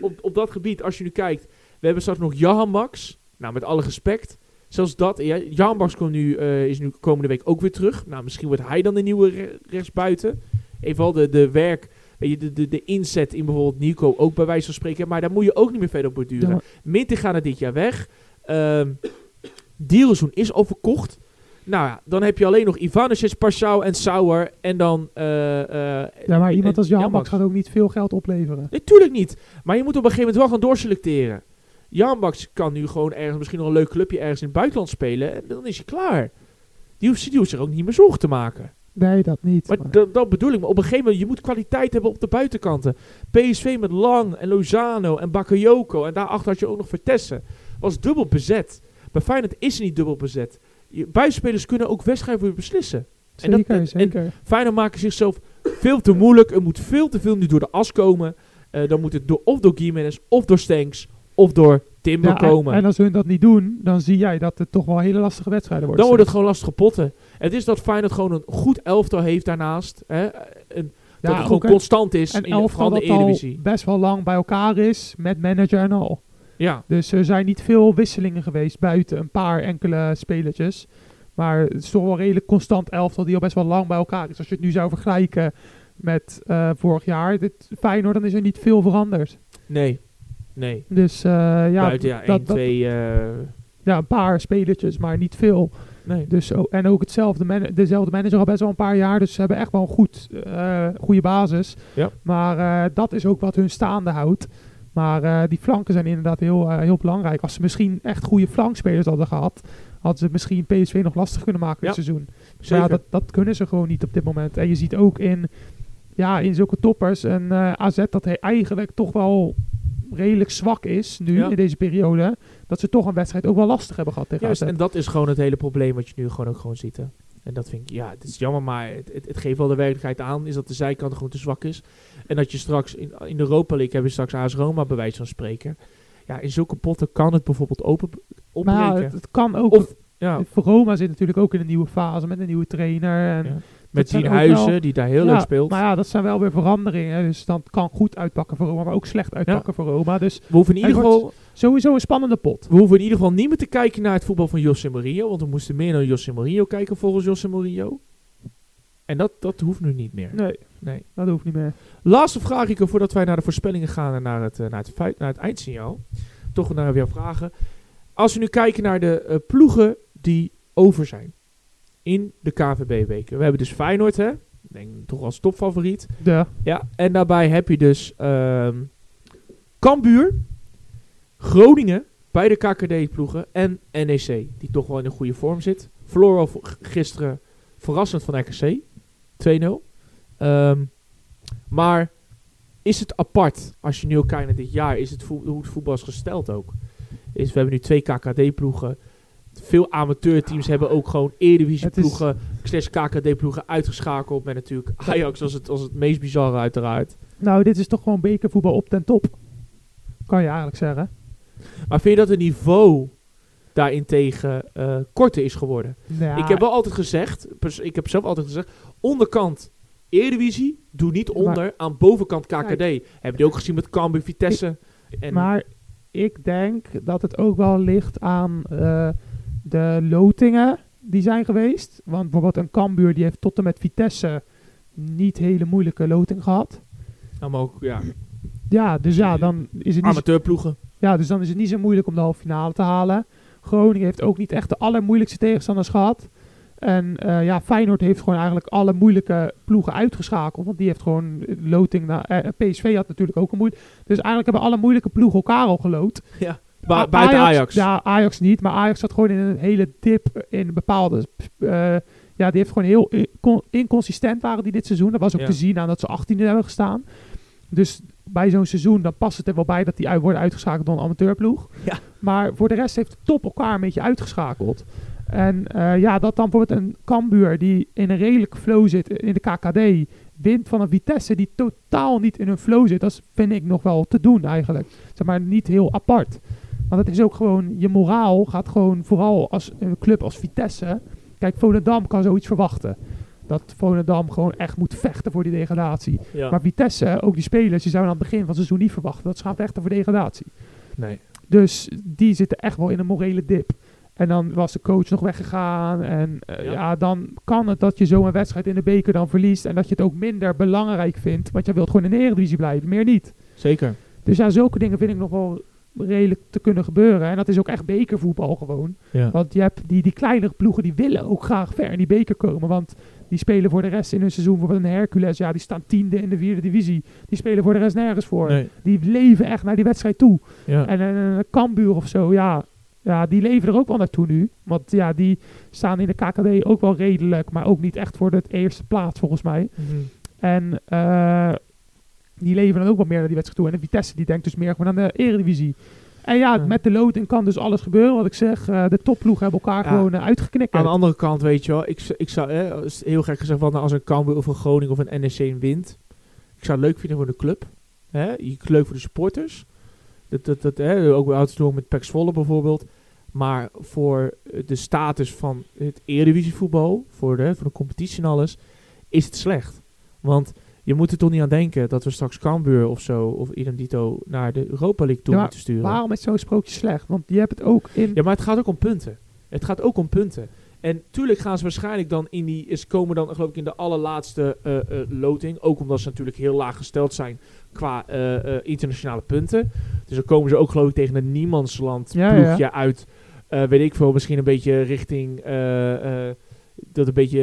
op, op dat gebied, als je nu kijkt, we hebben straks nog Jahan Max. Nou, met alle respect. Zelfs dat, ja, Jahan Max komt nu, eh, is nu komende week ook weer terug. Nou, misschien wordt hij dan de nieuwe re- rechtsbuiten. Evenal de, de werk, je, de, de, de inzet in bijvoorbeeld Nico ook bij wijze van spreken. Maar daar moet je ook niet meer verder op borduren. Ja, Minten gaat er dit jaar weg. Ehm Dielzoen is al verkocht. Nou ja, dan heb je alleen nog Ivanovic, Paschal en Sauer. En dan... eh, eh, ja, maar iemand als Jan Jan Max gaat ook niet veel geld opleveren. Natuurlijk niet. Maar je moet op een gegeven moment wel gaan doorselecteren. Jan Max kan nu gewoon ergens, misschien nog een leuk clubje ergens in het buitenland spelen. En dan is hij klaar. Die hoeft, die hoeft zich ook niet meer zorgen te maken. Nee, dat niet. Maar maar- dat, bedoel ik. Maar op een gegeven moment, je moet kwaliteit hebben op de buitenkanten. PSV met Lang en Lozano en Bakayoko. En daarachter had je ook nog Vertessen. Was dubbel bezet. Bij Feyenoord is niet dubbel bezet. Buitenspelers kunnen ook wedstrijden voor beslissen. en dat- zeker, en- zeker. Feyenoord maken zichzelf veel te moeilijk. Er moet veel te veel nu door de as komen. Eh, dan moet het door, of door Gimenez, of door Stanks, of door Timber Ja, en, komen. en als hun dat niet doen, dan zie jij dat het toch wel hele lastige wedstrijden worden. dan wordt het gewoon lastige potten. Het is dat Feyenoord gewoon een goed elftal heeft daarnaast. Hè? Een, dat het gewoon constant is een in de, elftal de dat al Eredivisie. best wel lang bij elkaar is, met manager en al. Ja, Dus er zijn niet veel wisselingen geweest buiten een paar enkele spelertjes. Maar het is toch wel redelijk constant elftal die al best wel lang bij elkaar is. Als je het nu zou vergelijken met eh, vorig jaar, dit Feyenoord, dan is er niet veel veranderd. nee. Nee. Dus eh, ja, Buiten, ja, dat- 1, dat- 2... eh, ja, een paar spelertjes, maar niet veel. nee. Dus, en ook hetzelfde man dezelfde manager al best wel een paar jaar. Dus ze hebben echt wel een goed, goede basis. Ja. Maar dat is ook wat hun staande houdt. Maar eh, die flanken zijn inderdaad heel, eh, heel belangrijk. Als ze misschien echt goede flankspelers hadden gehad, hadden ze misschien PSV nog lastig kunnen maken Ja. dit seizoen. Zeker. ja, dat, dat kunnen ze gewoon niet op dit moment. En je ziet ook in, ja, in zulke toppers een eh, AZ dat hij eigenlijk toch wel redelijk zwak is nu Ja. in deze periode. Dat ze toch een wedstrijd ook wel lastig hebben gehad tegen Juist, AZ. en dat is gewoon het hele probleem wat je nu gewoon ook gewoon ziet. Hè. En dat vind ik, ja, het is jammer, maar het, het, het geeft wel de werkelijkheid aan, is dat de zijkant gewoon te zwak is. En dat je straks, in, in de Europa League hebben we straks AS Roma bij wijze van spreken. Ja, in zulke potten kan het bijvoorbeeld open opbreken. Maar het kan ook. Of, ja, Voor Roma zit natuurlijk ook in een nieuwe fase met een nieuwe trainer. En Ja. Met Tien Huizen, wel- die daar heel Ja, leuk speelt. Maar ja, dat zijn wel weer veranderingen. Dus dat kan goed uitpakken voor Roma, maar ook slecht uitpakken voor Roma. Dus we, hoeven in ieder geval, sowieso een spannende pot. we hoeven in ieder geval niet meer te kijken naar het voetbal van José Mourinho. Want we moesten meer naar José Mourinho kijken volgens José Mourinho. En dat, dat hoeft nu niet meer. Nee, Nee. dat hoeft niet meer. Laatste vraag, Rico, voordat wij naar de voorspellingen gaan en naar het, eh, naar het, feit, naar het eindsignaal. Toch naar weer vragen. Als we nu kijken naar de eh, ploegen die over zijn in de KVB-weken. We hebben dus Feyenoord, hè? Ik denk toch als topfavoriet. De, Ja, en daarbij heb je dus ehm Cambuur, Groningen, beide KKD-ploegen en NEC, die toch wel in een goede vorm zit. Verloor al gisteren verrassend van RKC, 2-0. Ehm, maar is het apart, als je nu ook kijkt naar dit jaar, is het hoe het voetbal is gesteld ook. Is, we hebben nu twee KKD-ploegen. Veel amateurteams hebben ook gewoon Eredivisie-ploegen, slash KKD-ploegen uitgeschakeld. Met natuurlijk Ajax als het, als het meest bizarre uiteraard. nou, dit is toch gewoon bekervoetbal op ten top. Kan je eigenlijk zeggen. Maar vind je dat het niveau daarentegen eh korter is geworden? Ja, Ik heb wel altijd gezegd, ik heb zelf altijd gezegd, onderkant Eredivisie, doe niet onder aan bovenkant KKD. Heb je ook gezien met Cambuur, Vitesse. En maar ik denk dat het ook wel ligt aan eh, de lotingen die zijn geweest. Want bijvoorbeeld een Cambuur die heeft tot en met Vitesse niet hele moeilijke loting gehad. maar ook ja, Ja, dus ja, dan is het niet amateurploegen. Ja, dus dan is het niet zo moeilijk om de halve finale te halen. Groningen heeft ook niet echt de allermoeilijkste tegenstanders gehad. En eh, ja, Feyenoord heeft gewoon eigenlijk alle moeilijke ploegen uitgeschakeld. Want die heeft gewoon loting naar... eh, PSV had natuurlijk ook een moeilijk... Dus eigenlijk hebben alle moeilijke ploegen elkaar al geloot. Ja. Ba- buiten Ajax. Ja, Ajax niet. Maar Ajax zat gewoon in een hele dip in bepaalde... eh, ja, die heeft gewoon heel incon- inconsistent waren die dit seizoen. Dat was ook Ja. te zien aan dat ze 18e hebben gestaan. Dus bij zo'n seizoen, dan past het er wel bij dat die uit worden uitgeschakeld door een amateurploeg. Ja. Maar voor de rest heeft de top elkaar een beetje uitgeschakeld. En eh, ja, dat dan bijvoorbeeld een Cambuur die in een redelijke flow zit in de KKD... wint van een Vitesse die totaal niet in een flow zit. Dat is, vind ik nog wel te doen eigenlijk. Zeg maar niet heel apart. Want het is ook gewoon, je moraal gaat gewoon vooral als een club als Vitesse... Kijk, Volendam kan zoiets verwachten. Dat Volendam gewoon echt moet vechten voor die degradatie. Ja. Maar Vitesse, ook die spelers, die zouden aan het begin van het seizoen niet verwachten dat ze gaan vechten voor degradatie. nee. Dus die zitten echt wel in een morele dip. En dan was de coach nog weggegaan. En eh, Ja. ja. dan kan het dat je zo'n wedstrijd in de beker dan verliest. En dat je het ook minder belangrijk vindt. Want je wilt gewoon in de Eredivisie blijven, meer niet. Zeker. Dus ja, zulke dingen vind ik nog wel redelijk te kunnen gebeuren. En dat is ook echt bekervoetbal gewoon. Ja. Want je hebt die, die kleinere ploegen die willen ook graag ver in die beker komen. Want die spelen voor de rest in hun seizoen. Bijvoorbeeld een Hercules, ja, die staan tiende in de vierde divisie. Die spelen voor de rest nergens voor. Nee. Die leven echt naar die wedstrijd toe. Ja. En een een Cambuur of zo, ja, ja, die leven er ook wel naartoe nu. Want ja, die staan in de KKD ook wel redelijk. Maar ook niet echt voor de eerste plaats volgens mij. Mhm. En eh, die leven dan ook wel meer naar die wedstrijd toe. En de Vitesse die denkt dus meer gewoon aan de eredivisie. En ja, Ja. met de loting kan dus alles gebeuren. Wat ik zeg, eh, de topploegen hebben elkaar Ja. gewoon uh, uitgeknikt. Aan de andere kant, weet je wel, ik, ik zou, heel gek gezegd, wat nou als een Cambuur of een Groningen of een NEC wint. Ik zou het leuk vinden voor de club. Hè? Je- Leuk voor de supporters. Dat, dat, dat, hè, ook wel te doen met Pax Volle bijvoorbeeld. Maar voor eh, de status van het eredivisievoetbal, voor de, voor de competitie en alles, is het slecht. Want je moet er toch niet aan denken dat we straks Cambuur of zo, of idem dito, naar de Europa League toe Ja, moeten sturen. Waarom is zo'n sprookje slecht? Want je hebt het ook in... Ja, maar het gaat ook om punten. Het gaat ook om punten. En tuurlijk gaan ze waarschijnlijk dan in die... Is komen dan geloof ik in de allerlaatste eh, eh, loting. Ook omdat ze natuurlijk heel laag gesteld zijn qua eh, internationale punten. Dus dan komen ze ook geloof ik tegen een niemandsland Ja, ja. ploegje uit. Weet ik veel, misschien een beetje richting... dat een beetje,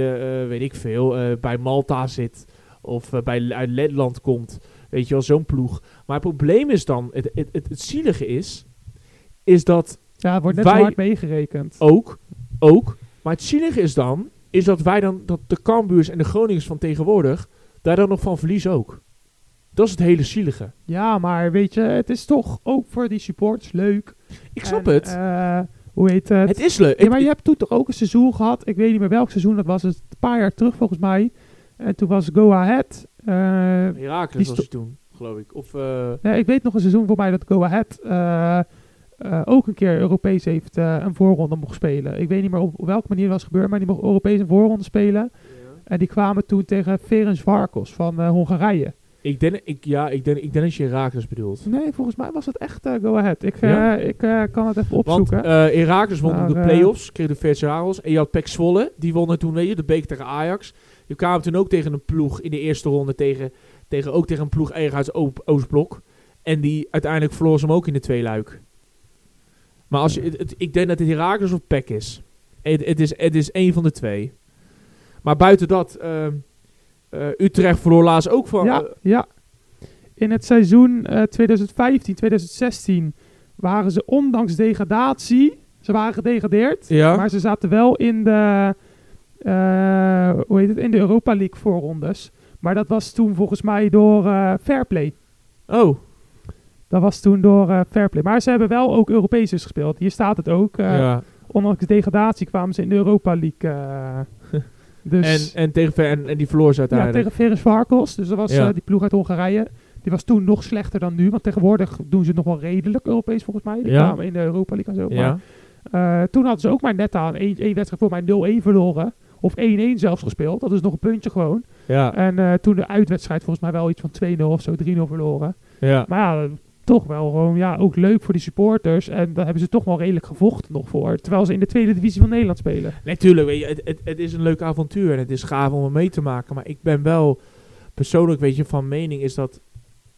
weet ik veel, bij Malta zit. Of eh, bij, uit Letland komt. Weet je wel, zo'n ploeg. Maar het probleem is dan... Het, het, het, het zielige is... Is dat ja, het wordt net zo hard meegerekend. ook, ook. Maar het zielige is dan, is dat wij dan, dat de Cambuurs en de Groningers van tegenwoordig, daar dan nog van verliezen ook. Dat is het hele zielige. Ja, maar weet je, het is toch ook voor die supporters leuk. Ik snap En, het. eh, hoe heet het? het is leuk. Ja, maar je hebt toen toch ook een seizoen gehad. Ik weet niet meer welk seizoen dat was. Het een paar jaar terug volgens mij. En toen was Go Ahead. eh, Herakles was het toen, geloof ik. Of, eh, ja, ik weet nog een seizoen voor mij dat Go Ahead eh, eh, ook een keer Europees heeft eh, een voorronde mocht spelen. Ik weet niet meer op welke manier dat was gebeurd, maar die mocht Europees een voorronde spelen. En die kwamen toen tegen Ferenc Varkos van eh, Hongarije. ik, denk, ik, ja, ik, denk, ik denk dat je Herakles bedoelt. Nee, volgens mij was het echt eh, Go Ahead. Ik, eh, ik eh, kan het even Want opzoeken. eh Herakles won Maar, de eh, play-offs, kreeg de Versarels. En je had Pek Zwolle, die wonnen toen weet je, de beker tegen Ajax. Je kwamen toen ook tegen een ploeg in de eerste ronde, tegen, tegen, ook tegen een ploeg eigen uit Oostblok. En die uiteindelijk verloor ze hem ook in de twee luik. Maar als je, het, het- ik denk dat het Herakles of Pek is. Het, het is. het is één van de twee. Maar buiten dat, ehm, eh, Utrecht verloor laatst ook van... Ja, eh, ja. In het seizoen eh 2015, 2016 waren ze ondanks degradatie, ze waren gedegradeerd, Ja. maar ze zaten wel in de, eh, hoe heet het, in de Europa League voorrondes. Maar dat was toen volgens mij door eh Fairplay. oh, Dat was toen door eh, Fairplay. Maar ze hebben wel ook Europees dus gespeeld. Hier staat het ook. eh, ja. Ondanks degradatie kwamen ze in de Europa League. eh, (laughs) dus En, en, tegen, Ver- en, en die verloor ze ja, uiteindelijk. tegen Ferenc Varkos. Dus dat was Ja. eh, die ploeg uit Hongarije. Die was toen nog slechter dan nu. Want tegenwoordig doen ze het nog wel redelijk Europees volgens mij. Die Ja. kwamen in de Europa League en zo. ja. Maar, eh, toen hadden ze ook maar net aan één, één wedstrijd voor mij 0-1 verloren. Of 1-1 zelfs gespeeld. Dat is nog een puntje gewoon. Ja. En eh, toen de uitwedstrijd volgens mij wel iets van 2-0 of zo, 3-0 verloren. ja. Maar ja, toch wel gewoon ja, ook leuk voor die supporters. En daar hebben ze toch wel redelijk gevochten nog voor. Terwijl ze in de tweede divisie van Nederland spelen. Natuurlijk, het, het, het is een leuk avontuur en het is gaaf om er mee te maken. Maar ik ben wel persoonlijk, weet je, van mening is dat...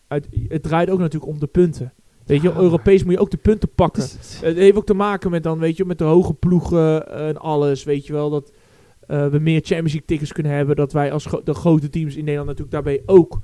Uit, het draait ook natuurlijk om de punten. Weet je, Ja, Europees moet je ook de punten pakken. Het is- (laughs) Het heeft ook te maken met dan, weet je, met de hoge ploegen en alles. Weet je wel, dat eh, we meer Champions League tickets kunnen hebben. Dat wij als de grote teams in Nederland natuurlijk daarbij ook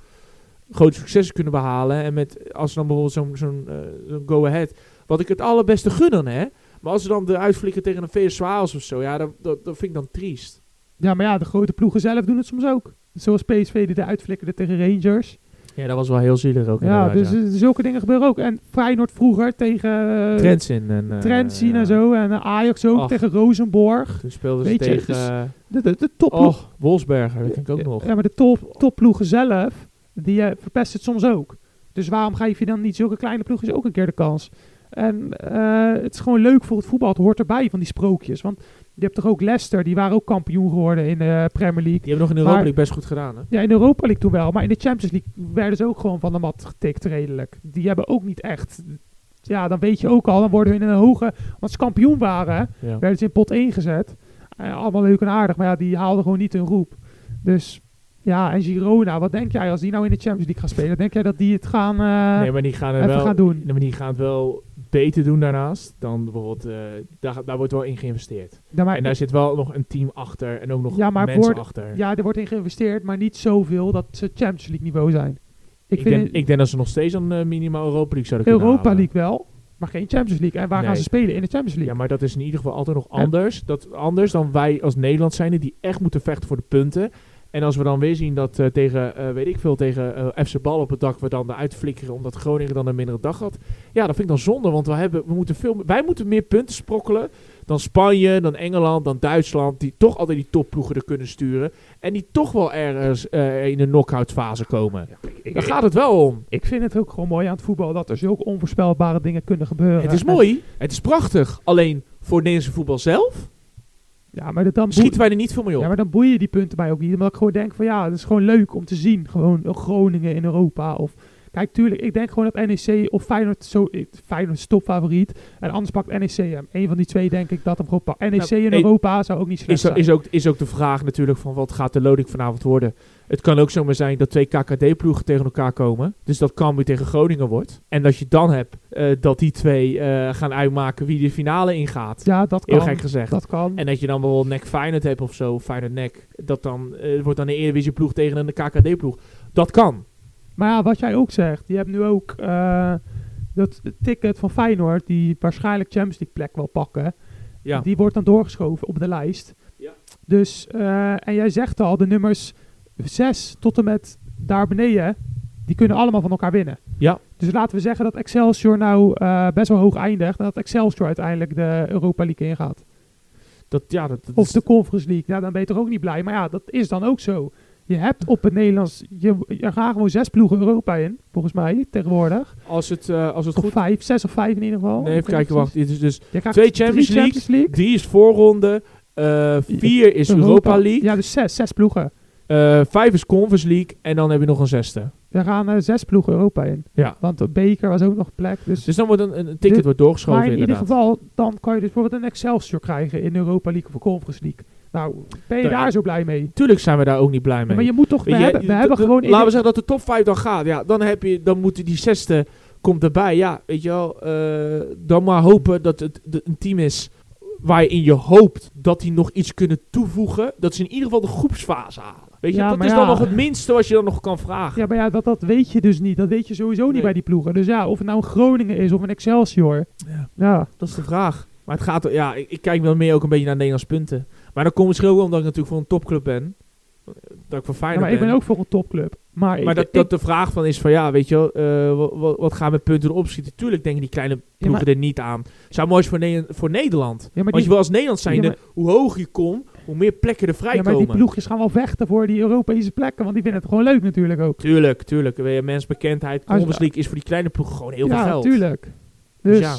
grote successen kunnen behalen. En met, als dan bijvoorbeeld zo'n zo'n eh, go-ahead, wat ik het allerbeste gun dan, hè. Maar als ze dan de uitflikken tegen een VS Waals of zo, ja, dat, dat, vind ik dan triest. Ja, maar ja, de grote ploegen zelf doen het soms ook. Zoals PSV die de uitflikkerde tegen Rangers. Ja, dat was wel heel zielig ook. Ja, dus eh, zulke dingen gebeuren ook. En Feyenoord vroeger tegen uh, Trentin en... eh, Trentin ja. en zo. En eh, Ajax ook tegen Rosenborg. Toen speelden ze Weet je, tegen... dus- eh, De, de, de topploeg. oh, Wolfsberger, dat vind ik ook nog. Ja, maar de top, topploegen zelf, die eh, verpest het soms ook. Dus waarom geef je dan niet zulke kleine ploegjes ook een keer de kans? En eh, het is gewoon leuk voor het voetbal. Het hoort erbij van die sprookjes. Want je hebt toch ook Leicester, die waren ook kampioen geworden in de Premier League. Die hebben nog in Europa League best goed gedaan, hè? Ja, in de Europa League toen wel. Maar in de Champions League werden ze ook gewoon van de mat getikt redelijk. Die hebben ook niet echt... Ja, dan weet je ook al, dan worden we in een hoge... Want ze kampioen waren, Ja. werden ze in pot 1 gezet. Eh, allemaal leuk en aardig, maar ja, die haalden gewoon niet hun roep. Dus ja, en Girona, wat denk jij als die nou in de Champions League gaan spelen? Denk jij dat die het gaan, eh, nee, maar die gaan, even wel, gaan doen? nee, maar die gaan het wel beter doen daarnaast. Dan bijvoorbeeld... eh, daar, daar wordt wel in geïnvesteerd. Ja, maar, En daar zit wel nog een team achter en ook nog Ja, maar mensen achter. ja, er wordt in geïnvesteerd, maar niet zoveel dat ze Champions League niveau zijn. Ik, ik, vind denk, ik denk dat ze nog steeds een eh, minimaal Europa League zouden kunnen Europa halen. League wel, maar geen Champions League. En waar Nee. gaan ze spelen? In de Champions League. Ja, maar dat is in ieder geval altijd nog anders. Dat, anders dan wij als Nederland zijn, die echt moeten vechten voor de punten. En als we dan weer zien dat eh, tegen, eh, weet ik veel, tegen eh, FC Bal op het dak we dan eruit flikkeren omdat Groningen dan een mindere dag had. Ja, dat vind ik dan zonde, want we hebben, we moeten veel, wij moeten meer punten sprokkelen dan Spanje, dan Engeland, dan Duitsland, die toch altijd die topploegen er kunnen sturen. En die toch wel ergens in de knock-out fase komen. ik, Daar gaat het wel om. ik vind het ook gewoon mooi aan het voetbal dat er zulke onvoorspelbare dingen kunnen gebeuren. Het is En- mooi, het is prachtig. Alleen voor het Nederlandse voetbal zelf Ja, maar dat dan schieten wij er niet veel mee op. Ja, maar dan boeien die punten mij ook niet. Omdat ik gewoon denk van ja, het is gewoon leuk om te zien. Gewoon een Groningen in Europa. Of kijk, tuurlijk, ik denk gewoon dat NEC of Feyenoord zo. Feyenoord is topfavoriet. En anders pakt NEC hem. Een van die twee denk ik dat hem gewoon pakt. NEC Nou, in Europa zou ook niet slecht Is, zijn. is, ook, is ook de vraag natuurlijk van wat gaat de loading vanavond worden. Het kan ook zomaar zijn dat twee KKD-ploegen tegen elkaar komen. Dus dat Cambuur tegen Groningen wordt. En dat je dan hebt eh, dat die twee eh, gaan uitmaken wie de finale ingaat. ja, dat Heel kan. gek gezegd. Dat kan. En dat je dan bijvoorbeeld NEC Feyenoord hebt of zo, Feyenoord NEC. Dat dan eh, wordt dan een Eredivisie ploeg tegen een KKD-ploeg. Dat kan. Maar ja, wat jij ook zegt. Je hebt nu ook eh, dat ticket van Feyenoord. Die waarschijnlijk Champions League plek wil pakken. Ja. Die wordt dan doorgeschoven op de lijst. Ja. Dus, eh, en jij zegt al, de nummers 6 tot en met daar beneden, die kunnen allemaal van elkaar winnen. Ja. Dus laten we zeggen dat Excelsior nou eh, best wel hoog eindigt. En dat Excelsior uiteindelijk de Europa League ingaat. Dat, ja, dat, dat Of de Conference League. Ja, dan ben je toch ook niet blij. Maar ja, dat is dan ook zo. Je hebt op het Nederlands, je, gaan gewoon zes ploegen Europa in, volgens mij, tegenwoordig. als het, eh, als het Of goed... vijf, zes of vijf in ieder geval. Nee, even kijken, wacht. Dit is dus. Je twee Champions League. Champions League. Drie is voorronde. eh, vier is Europa League. Ja, dus zes, zes ploegen. eh, vijf is Conference League. En dan heb je nog een zesde. Er gaan zes ploegen Europa in. Ja. Want de beker was ook nog een plek. Dus, Dus dan wordt een, een ticket wordt doorgeschoven maar in ieder inderdaad. geval, dan kan je dus bijvoorbeeld een Excelsior krijgen in Europa League of Conference League. Nou, ben je Nou daar zo blij mee? Tuurlijk zijn we daar ook niet blij mee. maar je moet toch, we je, hebben, we hebben gewoon... laten we zeggen dat de top 5 dan gaat. Ja, dan, heb je, dan moet die zesde komt erbij. Ja, weet je wel. eh, dan maar hopen dat het de- een team is waarin je hoopt dat die nog iets kunnen toevoegen. Dat ze in ieder geval de groepsfase halen. Weet je, Ja, dat is ja. dan nog het minste wat je dan nog kan vragen. Ja, maar ja, dat, dat weet je dus niet. Dat weet je sowieso niet bij die ploegen. Dus ja, of het nou een Groningen is of een Excelsior. Ja. Ja, Dat is de vraag. Maar het gaat, ja, ik, ik kijk wel meer ook een beetje naar Nederlands punten. Maar dan komt misschien ook omdat ik natuurlijk voor een topclub ben. Dat ik voor Ja, Feyenoord maar ik ben. ben ook voor een topclub. Maar, Maar ik, dat, ik- dat de vraag van is van ja, weet je wel, eh, wat, wat, wat gaan we punten erop schieten? Tuurlijk denken die kleine ploegen er niet aan. Zou mooi zijn voor, Ne- voor Nederland. ja, maar Want die, je wil als Nederland zijn, Ja, maar- hoe hoger je komt, hoe meer plekken er ja, maar vrijkomen. die ploegjes gaan wel vechten voor die Europese plekken. Want die vinden het gewoon leuk natuurlijk ook. Tuurlijk, tuurlijk. Mensbekendheid, Conference League is voor die kleine ploegen gewoon heel ja, veel geld. tuurlijk. Dus Dus ja.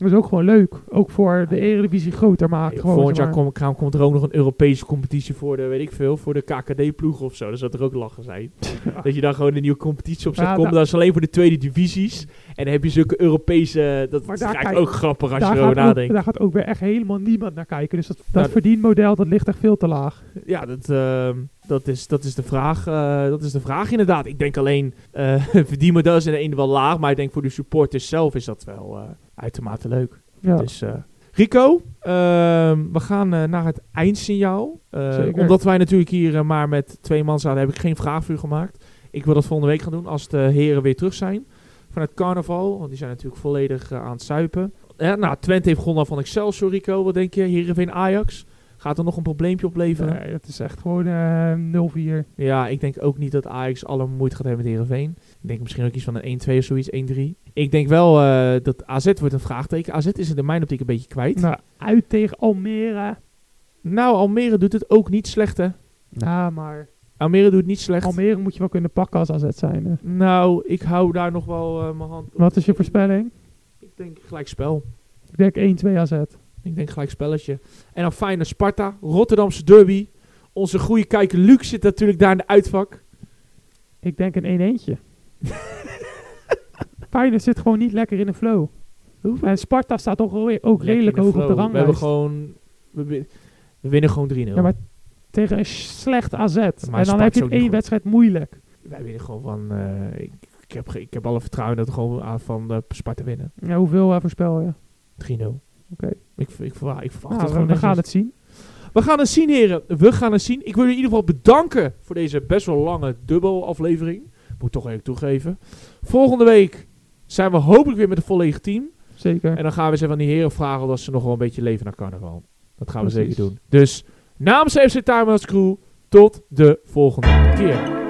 Dat is ook gewoon leuk. Ook voor de Eredivisie groter maken. Gewoon, Volgend jaar maar. komt, er ook nog een Europese competitie voor de, weet ik veel, voor de KKD-ploegen of zo. Dat zou er ook lachen zijn. (laughs) Dat je dan gewoon een nieuwe competitie op zet. Ja, dat is alleen voor de tweede divisies. En dan heb je zulke Europese, dat Maar is daar ook grappig als je erover ook, nadenkt. daar gaat ook weer echt helemaal niemand naar kijken. Dus dat, dat Nou, verdienmodel dat ligt echt veel te laag. Ja, dat, ehm, dat, is, dat, is de vraag, eh, dat is de vraag inderdaad. Ik denk alleen, eh (laughs) verdienmodel is in de ene wel laag, maar ik denk voor de supporters zelf is dat wel eh, uitermate leuk. Ja. Dus Rico, ehm, we gaan naar het eindsignaal. Omdat wij natuurlijk hier maar met twee man zaten, heb ik geen vraag voor u gemaakt. Ik wil dat volgende week gaan doen als de heren weer terug zijn. vanuit carnaval. Want die zijn natuurlijk volledig aan het zuipen. Ja, nou, Twente heeft gewonnen van Excelsior, Rico. Wat denk je? Heerenveen Ajax. Gaat er nog een probleempje opleveren? Nee, het is echt gewoon eh 0-4. Ja, ik denk ook niet dat Ajax alle moeite gaat hebben met Heerenveen. Ik denk misschien ook iets van een 1-2 of zoiets, 1-3. Ik denk wel eh, dat AZ wordt een vraagteken. AZ is in de mijn optiek een beetje kwijt. Nou, uit tegen Almere. Nou, Almere doet het ook niet slecht, hè? Nou, maar Almere doet het niet slecht. Almere moet je wel kunnen pakken als AZ zijn. hè. Nou, ik hou daar nog wel eh, mijn hand op. Wat is je voorspelling? Ik denk gelijk spel. Ik denk 1-2 AZ. Ik denk gelijk spelletje. En dan fijne Sparta, Rotterdamse derby. Onze goede kijker Luc zit natuurlijk daar in de uitvak. Ik denk een 1 eentje. (laughs) Feyenoord zit gewoon niet lekker in de flow. En Sparta staat toch ook redelijk hoog op de flow. We hebben ranglijst. gewoon... We, wi- we winnen gewoon 3-0. Ja, maar tegen een slecht AZ. en dan Sparta heb je het één goed. wedstrijd moeilijk. Wij winnen gewoon van... eh, ik, ik, heb, ik heb alle vertrouwen dat we gewoon aan van eh, Sparta winnen. 3-0. Ja, hoeveel uh, voorspel je? Oké. Ik, ik, ik verwacht Nou, het we, gewoon we gaan het zien. We gaan het zien, heren. We gaan het zien. Ik wil jullie in ieder geval bedanken voor deze best wel lange dubbel aflevering. Moet ik toch even toegeven. Volgende week zijn we hopelijk weer met een volledig team. Zeker. En dan gaan we ze van die heren vragen of ze nog wel een beetje leven naar carnaval. Dat gaan we Precies. zeker doen. Dus namens FC Timehouse Crew, tot de volgende keer.